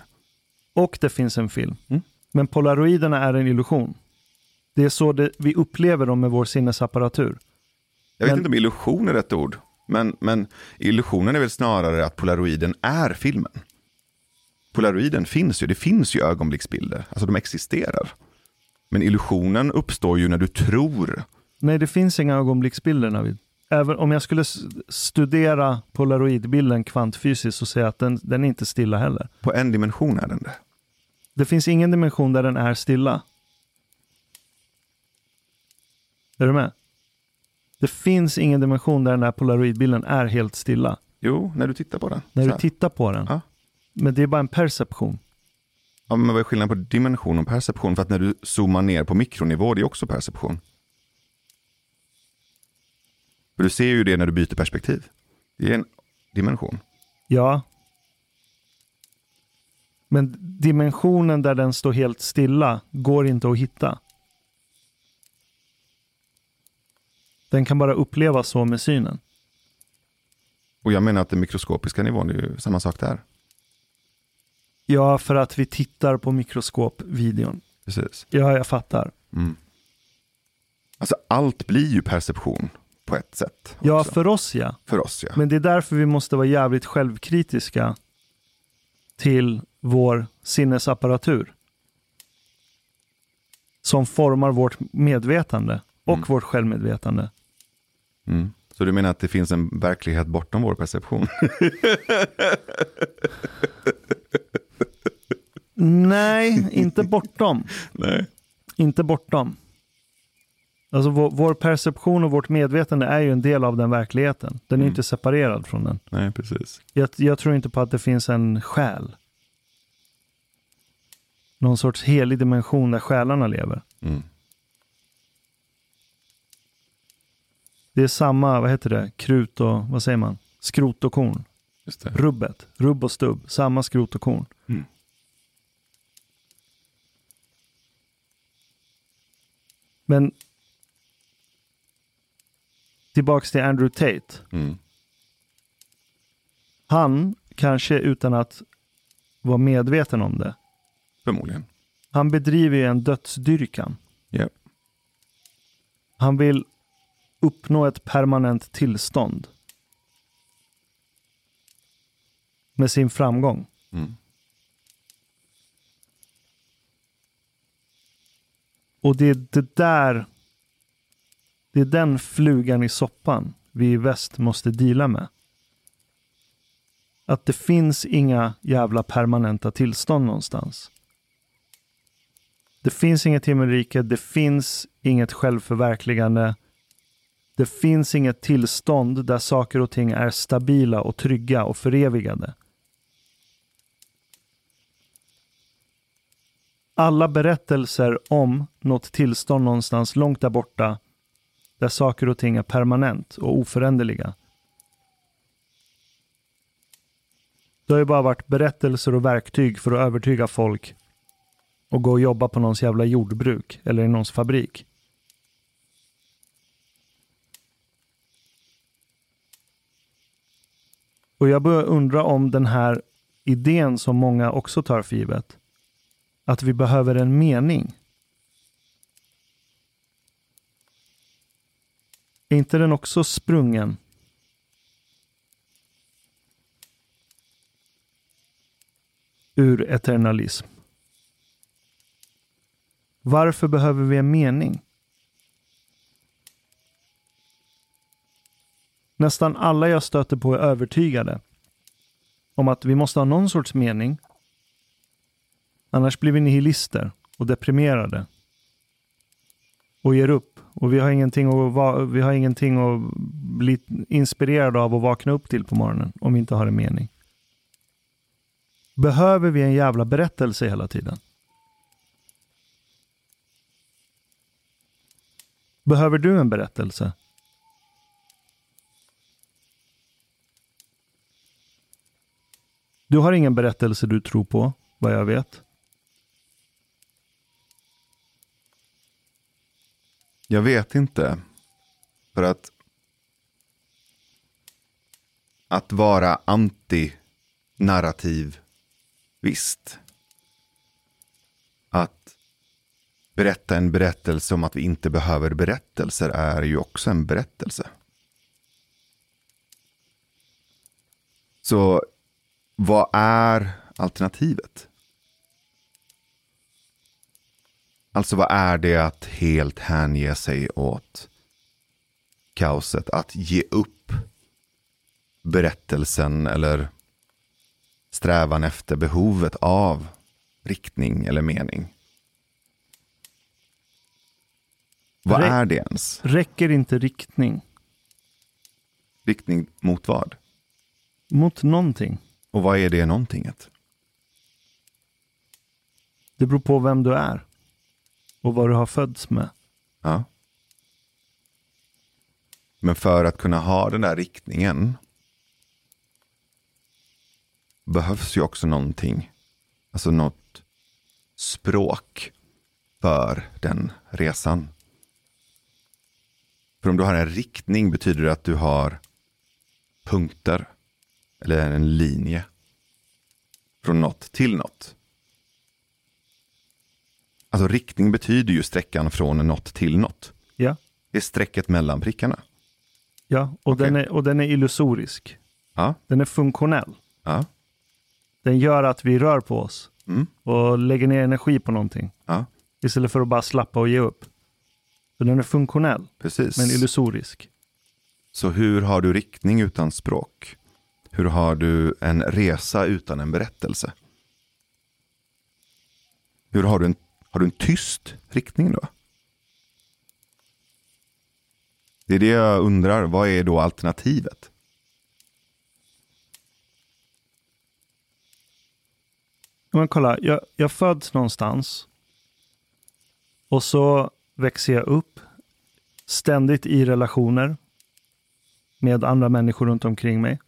Och det finns en film. Mm. Men polaroiderna är en illusion. Det är så det, vi upplever dem med vår sinnesapparatur. Jag vet Men- inte om illusion är rätt ord. Men, men illusionen är väl snarare att polaroiden är filmen. Polaroiden finns ju, det finns ju ögonblicksbilder. Alltså de existerar. Men illusionen uppstår ju när du tror. Nej, det finns inga ögonblicksbilder Navid. Även om jag skulle studera polaroidbilden kvantfysiskt så säger jag att den, den är inte stilla heller. På en dimension är den det. Det finns ingen dimension där den är stilla. Är du med? Det finns ingen dimension där den här polaroidbilden är helt stilla. Jo, när du tittar på den. När du tittar på den. Ja. Men det är bara en perception. Ja, men vad är skillnaden på dimension och perception? För att när du zoomar ner på mikronivå, det är också perception. För du ser ju det när du byter perspektiv. Det är en dimension. Ja. Men dimensionen där den står helt stilla går inte att hitta. Den kan bara upplevas så med synen. Och jag menar att den mikroskopiska nivån är ju samma sak där. Ja, för att vi tittar på mikroskopvideon. Precis. Ja, jag fattar. Mm. Alltså allt blir ju perception på ett sätt. Ja, också. för oss ja. för oss ja. Men det är därför vi måste vara jävligt självkritiska till vår sinnesapparatur. Som formar vårt medvetande och Mm. vårt självmedvetande. Mm. Så du menar att det finns en verklighet bortom vår perception? Nej, inte bortom. Nej. Inte bortom. Alltså vår, vår perception och vårt medvetande är ju en del av den verkligheten. Den är Mm. inte separerad från den. Nej, precis. Jag, jag tror inte på att det finns en själ. Någon sorts helig dimension där själarna lever. Mm. Det är samma, vad heter det, krut och, vad säger man? Skrot och korn. Rubbet, rubb och stubb, samma skrot och korn. Mm. Men tillbaks till Andrew Tate. Mm. Han, kanske utan att vara medveten om det, Förmodligen. han bedriver ju en dödsdyrkan. Ja. Han vill uppnå ett permanent tillstånd. Med sin framgång. Mm. Och det är det där, det är den flugan i soppan vi i väst måste deala med. Att det finns inga jävla permanenta tillstånd någonstans. Det finns inget himmelrike, det finns inget självförverkligande. Det finns inget tillstånd där saker och ting är stabila och trygga och förevigade. Alla berättelser om något tillstånd någonstans långt där borta där saker och ting är permanent och oföränderliga. Det har ju bara varit berättelser och verktyg för att övertyga folk och gå och jobba på någons jävla jordbruk eller i någons fabrik. Och jag börjar undra om den här idén som många också tar för givet. Att vi behöver en mening. Är inte den också sprungen ur eternalism? Varför behöver vi en mening? Nästan alla jag stöter på är övertygade om att vi måste ha någon sorts mening. Annars blir vi nihilister och deprimerade. Och ger upp. Och vi har ingenting att, va- vi har ingenting att bli inspirerade av och vakna upp till på morgonen om vi inte har en mening. Behöver vi en jävla berättelse hela tiden? Behöver du en berättelse? Du har ingen berättelse du tror på, vad jag vet. Jag vet inte. För att att vara anti-narrativ, visst. Att berätta en berättelse om att vi inte behöver berättelser är ju också en berättelse. Så vad är alternativet? Alltså vad är det att helt hänge sig åt kaoset? Att ge upp berättelsen eller strävan efter behovet av riktning eller mening. Vad Re- är det ens? Räcker inte riktning Riktning mot vad? mot någonting? Och vad är det någontinget? Det beror på vem du är och vad du har fötts med. Ja. Men för att kunna ha den där riktningen behövs ju också någonting. Alltså något språk för den resan. För om du har en riktning betyder det att du har punkter eller en linje från något till något. Alltså riktning betyder ju sträckan från något till något. Ja, Det är strecket mellan prickarna. ja. Och, Okej. den är, och den är illusorisk. Ja, Den är funktionell. ja, Den gör att vi rör på oss mm, och lägger ner energi på någonting ja, istället för att bara slappa och ge upp. Så den är funktionell, precis. men illusorisk. Så hur har du riktning utan språk? Hur har du en resa utan en berättelse? Hur har du en, har du en tyst riktning då? Det är det jag undrar. Vad är då alternativet? Men kolla, jag, jag föds någonstans och så växer jag upp ständigt i relationer med andra människor runt omkring mig.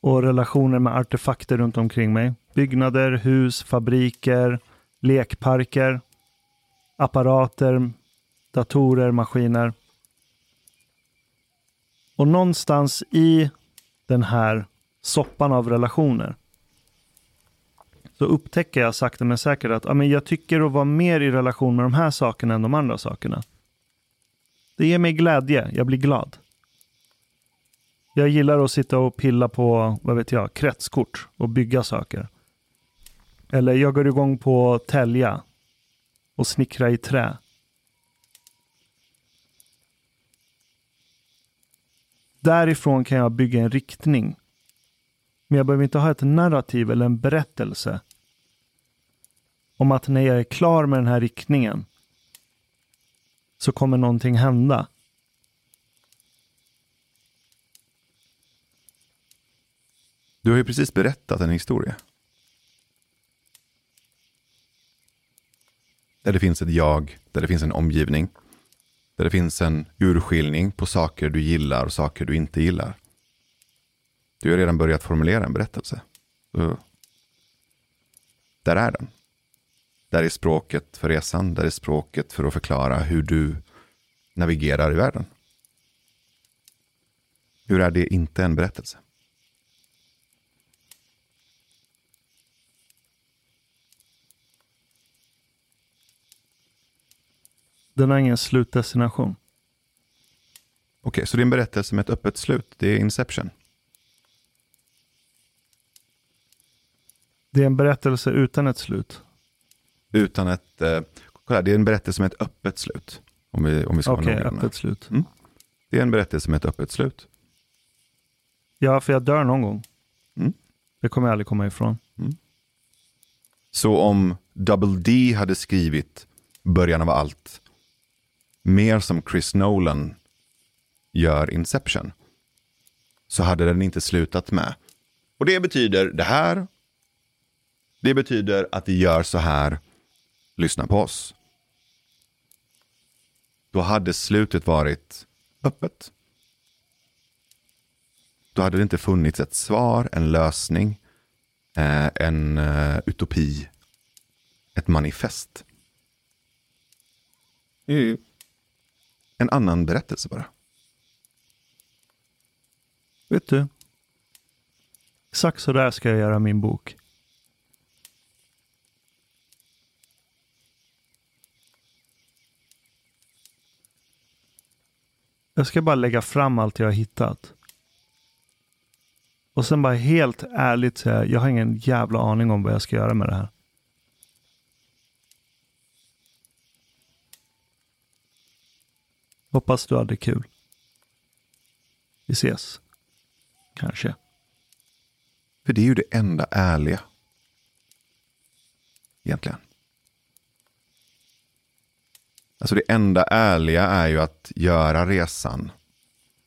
Och relationer med artefakter runt omkring mig. Byggnader, hus, fabriker, lekparker, apparater, datorer, maskiner. Och någonstans i den här soppan av relationer så upptäcker jag sakta men säkert att ja, men jag tycker att vara mer i relation med de här sakerna än de andra sakerna. Det ger mig glädje, jag blir glad. Jag gillar att sitta och pilla på, vad vet jag, kretskort och bygga saker. Eller jag går igång på att tälja och snickra i trä. Därifrån kan jag bygga en riktning. Men jag behöver inte ha ett narrativ eller en berättelse om att när jag är klar med den här riktningen så kommer någonting hända. Du har ju precis berättat en historia. Där det finns ett jag, där det finns en omgivning. Där det finns en urskiljning på saker du gillar och saker du inte gillar. Du har redan börjat formulera en berättelse. Så, där är den. Där är språket för resan, där är språket för att förklara hur du navigerar i världen. Hur är det inte en berättelse? Den har ingen slutdestination. Okej, så det är en berättelse med ett öppet slut. Det är Inception. Det är en berättelse utan ett slut. Utan ett... Eh, kolla, det är en berättelse med ett öppet slut. Om vi, om vi ska Okej, öppet slut. Det är en berättelse med ett öppet slut. Ja, för jag dör någon gång. Det kommer jag aldrig komma ifrån. Så om Double D hade skrivit början av allt mer som Chris Nolan gör Inception så hade den inte slutat med. Och det betyder det här. Det betyder att vi gör så här. Lyssna på oss. Då hade slutet varit öppet. Då hade det inte funnits ett svar, en lösning, eh, en eh, utopi, ett manifest. Mm. En annan berättelse bara. Vet du? Exakt så där ska jag göra min bok. Jag ska bara lägga fram allt jag har hittat. Och sen bara helt ärligt säga, jag har ingen jävla aning om vad jag ska göra med det här. Hoppas du hade kul. Vi ses. Kanske. För det är ju det enda ärliga. Egentligen. Alltså det enda ärliga är ju att göra resan.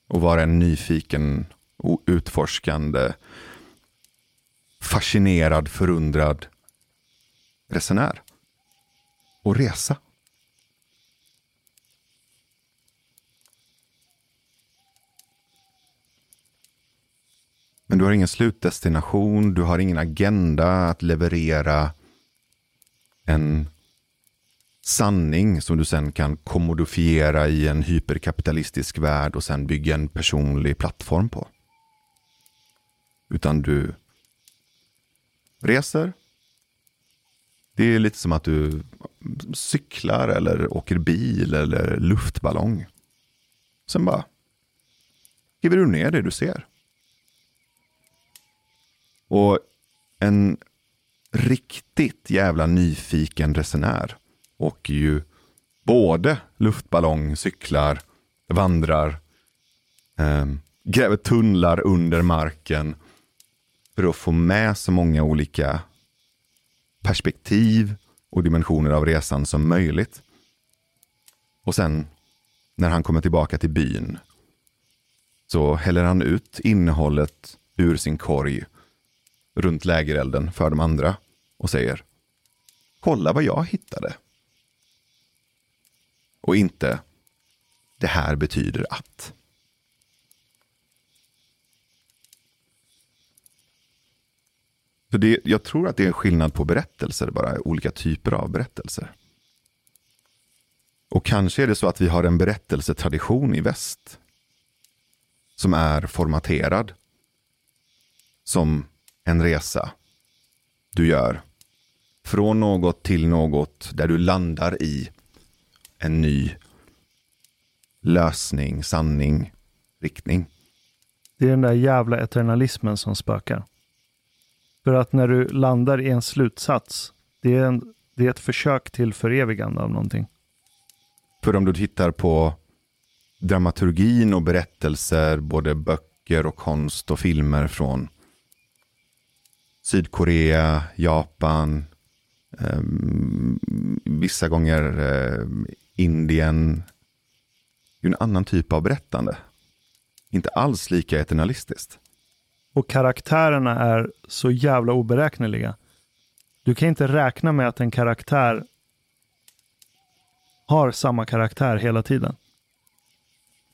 Och vara en nyfiken och utforskande, fascinerad, förundrad resenär. Och resa. Men du har ingen slutdestination, du har ingen agenda att leverera en sanning som du sen kan kommodifiera i en hyperkapitalistisk värld och sen bygga en personlig plattform på. Utan du reser. Det är lite som att du cyklar eller åker bil eller luftballong. Sen bara skriver du ner det du ser. Och en riktigt jävla nyfiken resenär åker ju både luftballong, cyklar, vandrar, eh, gräver tunnlar under marken för att få med så många olika perspektiv och dimensioner av resan som möjligt. Och sen när han kommer tillbaka till byn så häller han ut innehållet ur sin korg runt lägerelden för de andra och säger Kolla vad jag hittade. Och inte det här betyder att. Så det, jag tror att det är en skillnad på berättelser, bara olika typer av berättelser. Och kanske är det så att vi har en berättelsetradition i väst som är formaterad som en resa du gör. Från något till något där du landar i en ny lösning, sanning, riktning. Det är den där jävla eternalismen som spökar. För att när du landar i en slutsats, det är, en, det är ett försök till förevigande av någonting. För om du tittar på dramaturgin och berättelser, både böcker och konst och filmer från Sydkorea, Japan, eh, vissa gånger eh, Indien. Det är en annan typ av berättande. Inte alls lika eternalistiskt. Och karaktärerna är så jävla oberäkneliga. Du kan inte räkna med att en karaktär har samma karaktär hela tiden.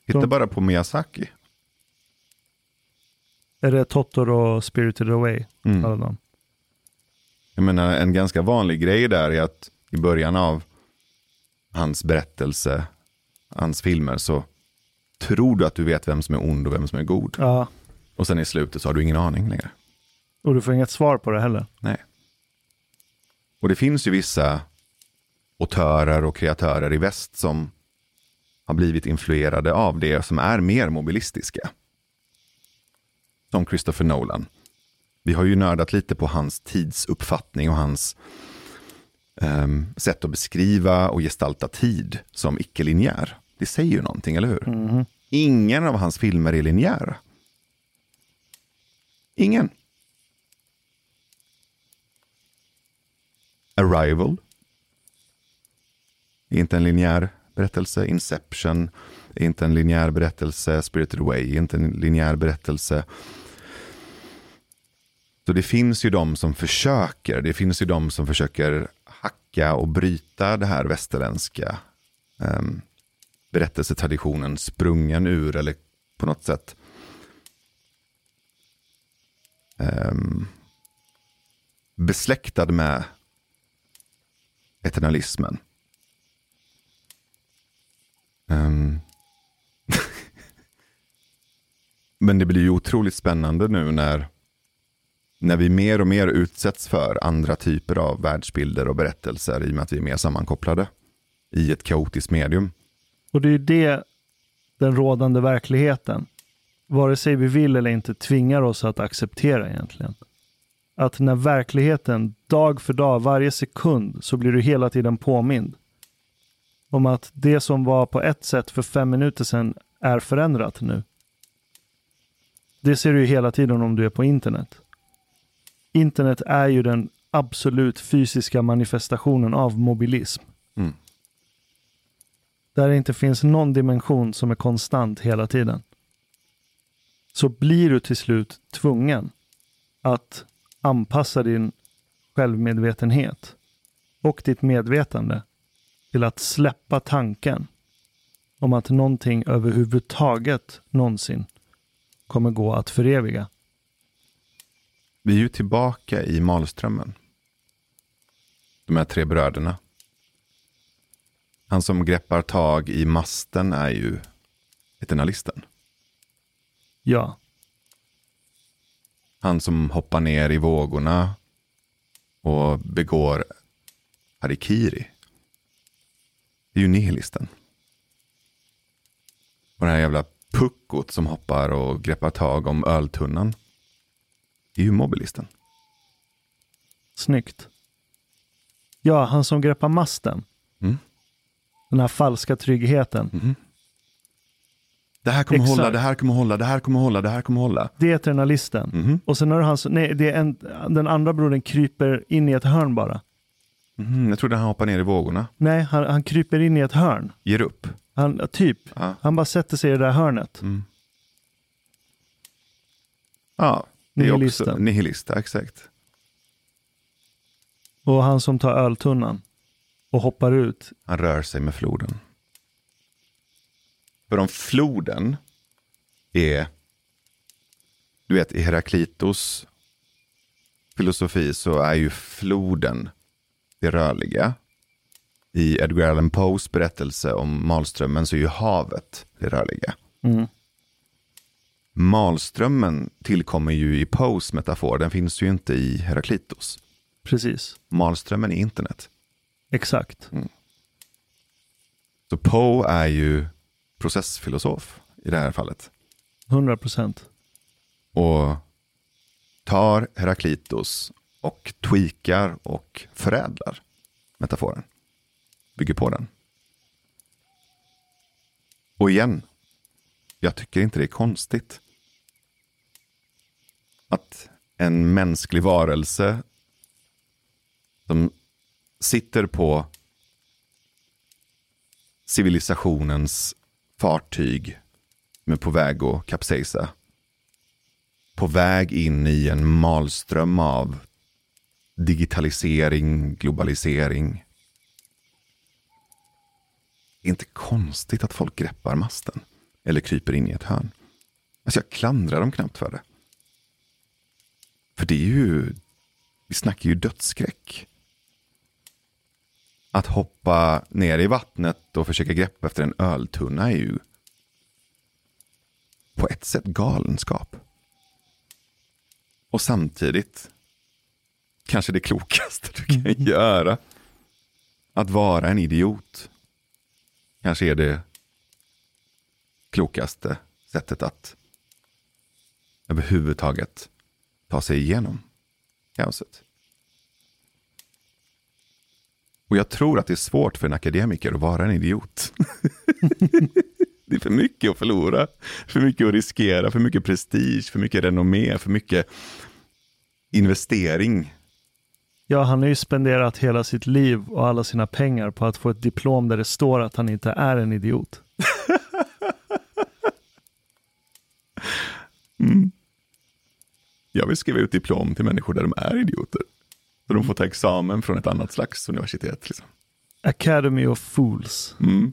Titta bara på Miyazaki. Är det Totoro och Spirited Away? Mm. Alla dem? Jag menar, en ganska vanlig grej där är att i början av hans berättelse, hans filmer, så tror du att du vet vem som är ond och vem som är god. Ja. Och sen i slutet så har du ingen aning längre. Och du får inget svar på det heller. Nej. Och det finns ju vissa autörer och kreatörer i väst som har blivit influerade av det som är mer mobilistiska. Som Christopher Nolan. Vi har ju nördat lite på hans tidsuppfattning och hans um, sätt att beskriva och gestalta tid som icke-linjär. Det säger ju någonting, eller hur? Mm. Ingen av hans filmer är linjära. Ingen. Arrival. Inte en linjär berättelse. Inception är inte en linjär berättelse. Spirited Away är inte en linjär berättelse. Så det finns ju de som försöker. Det finns ju de som försöker hacka och bryta det här västerländska um, berättelsetraditionen sprungen ur eller på något sätt um, besläktad med eternalismen. Um, men det blir ju otroligt spännande nu när, när vi mer och mer utsätts för andra typer av världsbilder och berättelser i och med att vi är mer sammankopplade i ett kaotiskt medium. Och det är ju det den rådande verkligheten, vare sig vi vill eller inte, tvingar oss att acceptera egentligen. Att när verkligheten, dag för dag, varje sekund, så blir du hela tiden påmind om att det som var på ett sätt för fem minuter sedan är förändrat nu. Det ser du ju hela tiden om du är på internet. Internet är ju den absolut fysiska manifestationen av mobilism. Mm. Där det inte finns någon dimension som är konstant hela tiden. Så blir du till slut tvungen att anpassa din självmedvetenhet och ditt medvetande till att släppa tanken om att någonting överhuvudtaget någonsin kommer gå att föreviga. Vi är ju tillbaka i Malströmmen. De här tre bröderna. Han som greppar tag i masten är ju eternalisten. Ja. Han som hoppar ner i vågorna och begår harikiri. Det är ju nihilisten. Och den här jävla puckot som hoppar och greppar tag om öltunnan. Är ju mobilisten. Snyggt. Ja, han som greppar masten. Mm. Den här falska tryggheten. Mm. Det här kommer Exakt. hålla, det här kommer hålla, det här kommer hålla, det här kommer hålla. Det är eternalisten. Mm. Och sen har han, nej, det är en, den andra brodern kryper in i ett hörn bara. Mm, jag trodde han hoppar ner i vågorna. Nej, han, han kryper in i ett hörn. Ger upp? Han, typ. Ja. Han bara sätter sig i det där hörnet. Mm. Ja, är också nihilista, exakt. Och han som tar öltunnan och hoppar ut. Han rör sig med floden. För om floden är, du vet i Heraklitos filosofi så är ju floden det rörliga. I Edgar Allan Poes berättelse om Malströmmen så är ju havet det rörliga. Mm. Malströmmen tillkommer ju i Poes metafor, den finns ju inte i Heraklitos. Precis. Malströmmen är internet. Exakt. Mm. Så Poe är ju processfilosof i det här fallet. 100 procent. Och tar Heraklitos och tweakar och förädlar metaforen. Bygger på den. Och igen, jag tycker inte det är konstigt att en mänsklig varelse som sitter på civilisationens fartyg med på väg att kapsejsa. På väg in i en malström av digitalisering, globalisering. Det är inte konstigt att folk greppar masten eller kryper in i ett hörn. Alltså jag klandrar dem knappt för det. För det är ju, vi snackar ju dödsskräck. Att hoppa ner i vattnet och försöka greppa efter en öltunna är ju på ett sätt galenskap. Och samtidigt kanske det klokaste du kan mm. göra. Att vara en idiot. Kanske är det klokaste sättet att överhuvudtaget ta sig igenom kaoset. Och jag tror att det är svårt för en akademiker att vara en idiot. det är för mycket att förlora, för mycket att riskera, för mycket prestige, för mycket renommé, för mycket investering Ja, han har ju spenderat hela sitt liv och alla sina pengar på att få ett diplom där det står att han inte är en idiot. mm. Jag vill skriva ut diplom till människor där de är idioter. Så de får ta examen från ett annat slags universitet. Liksom. Academy of Fools. Mm.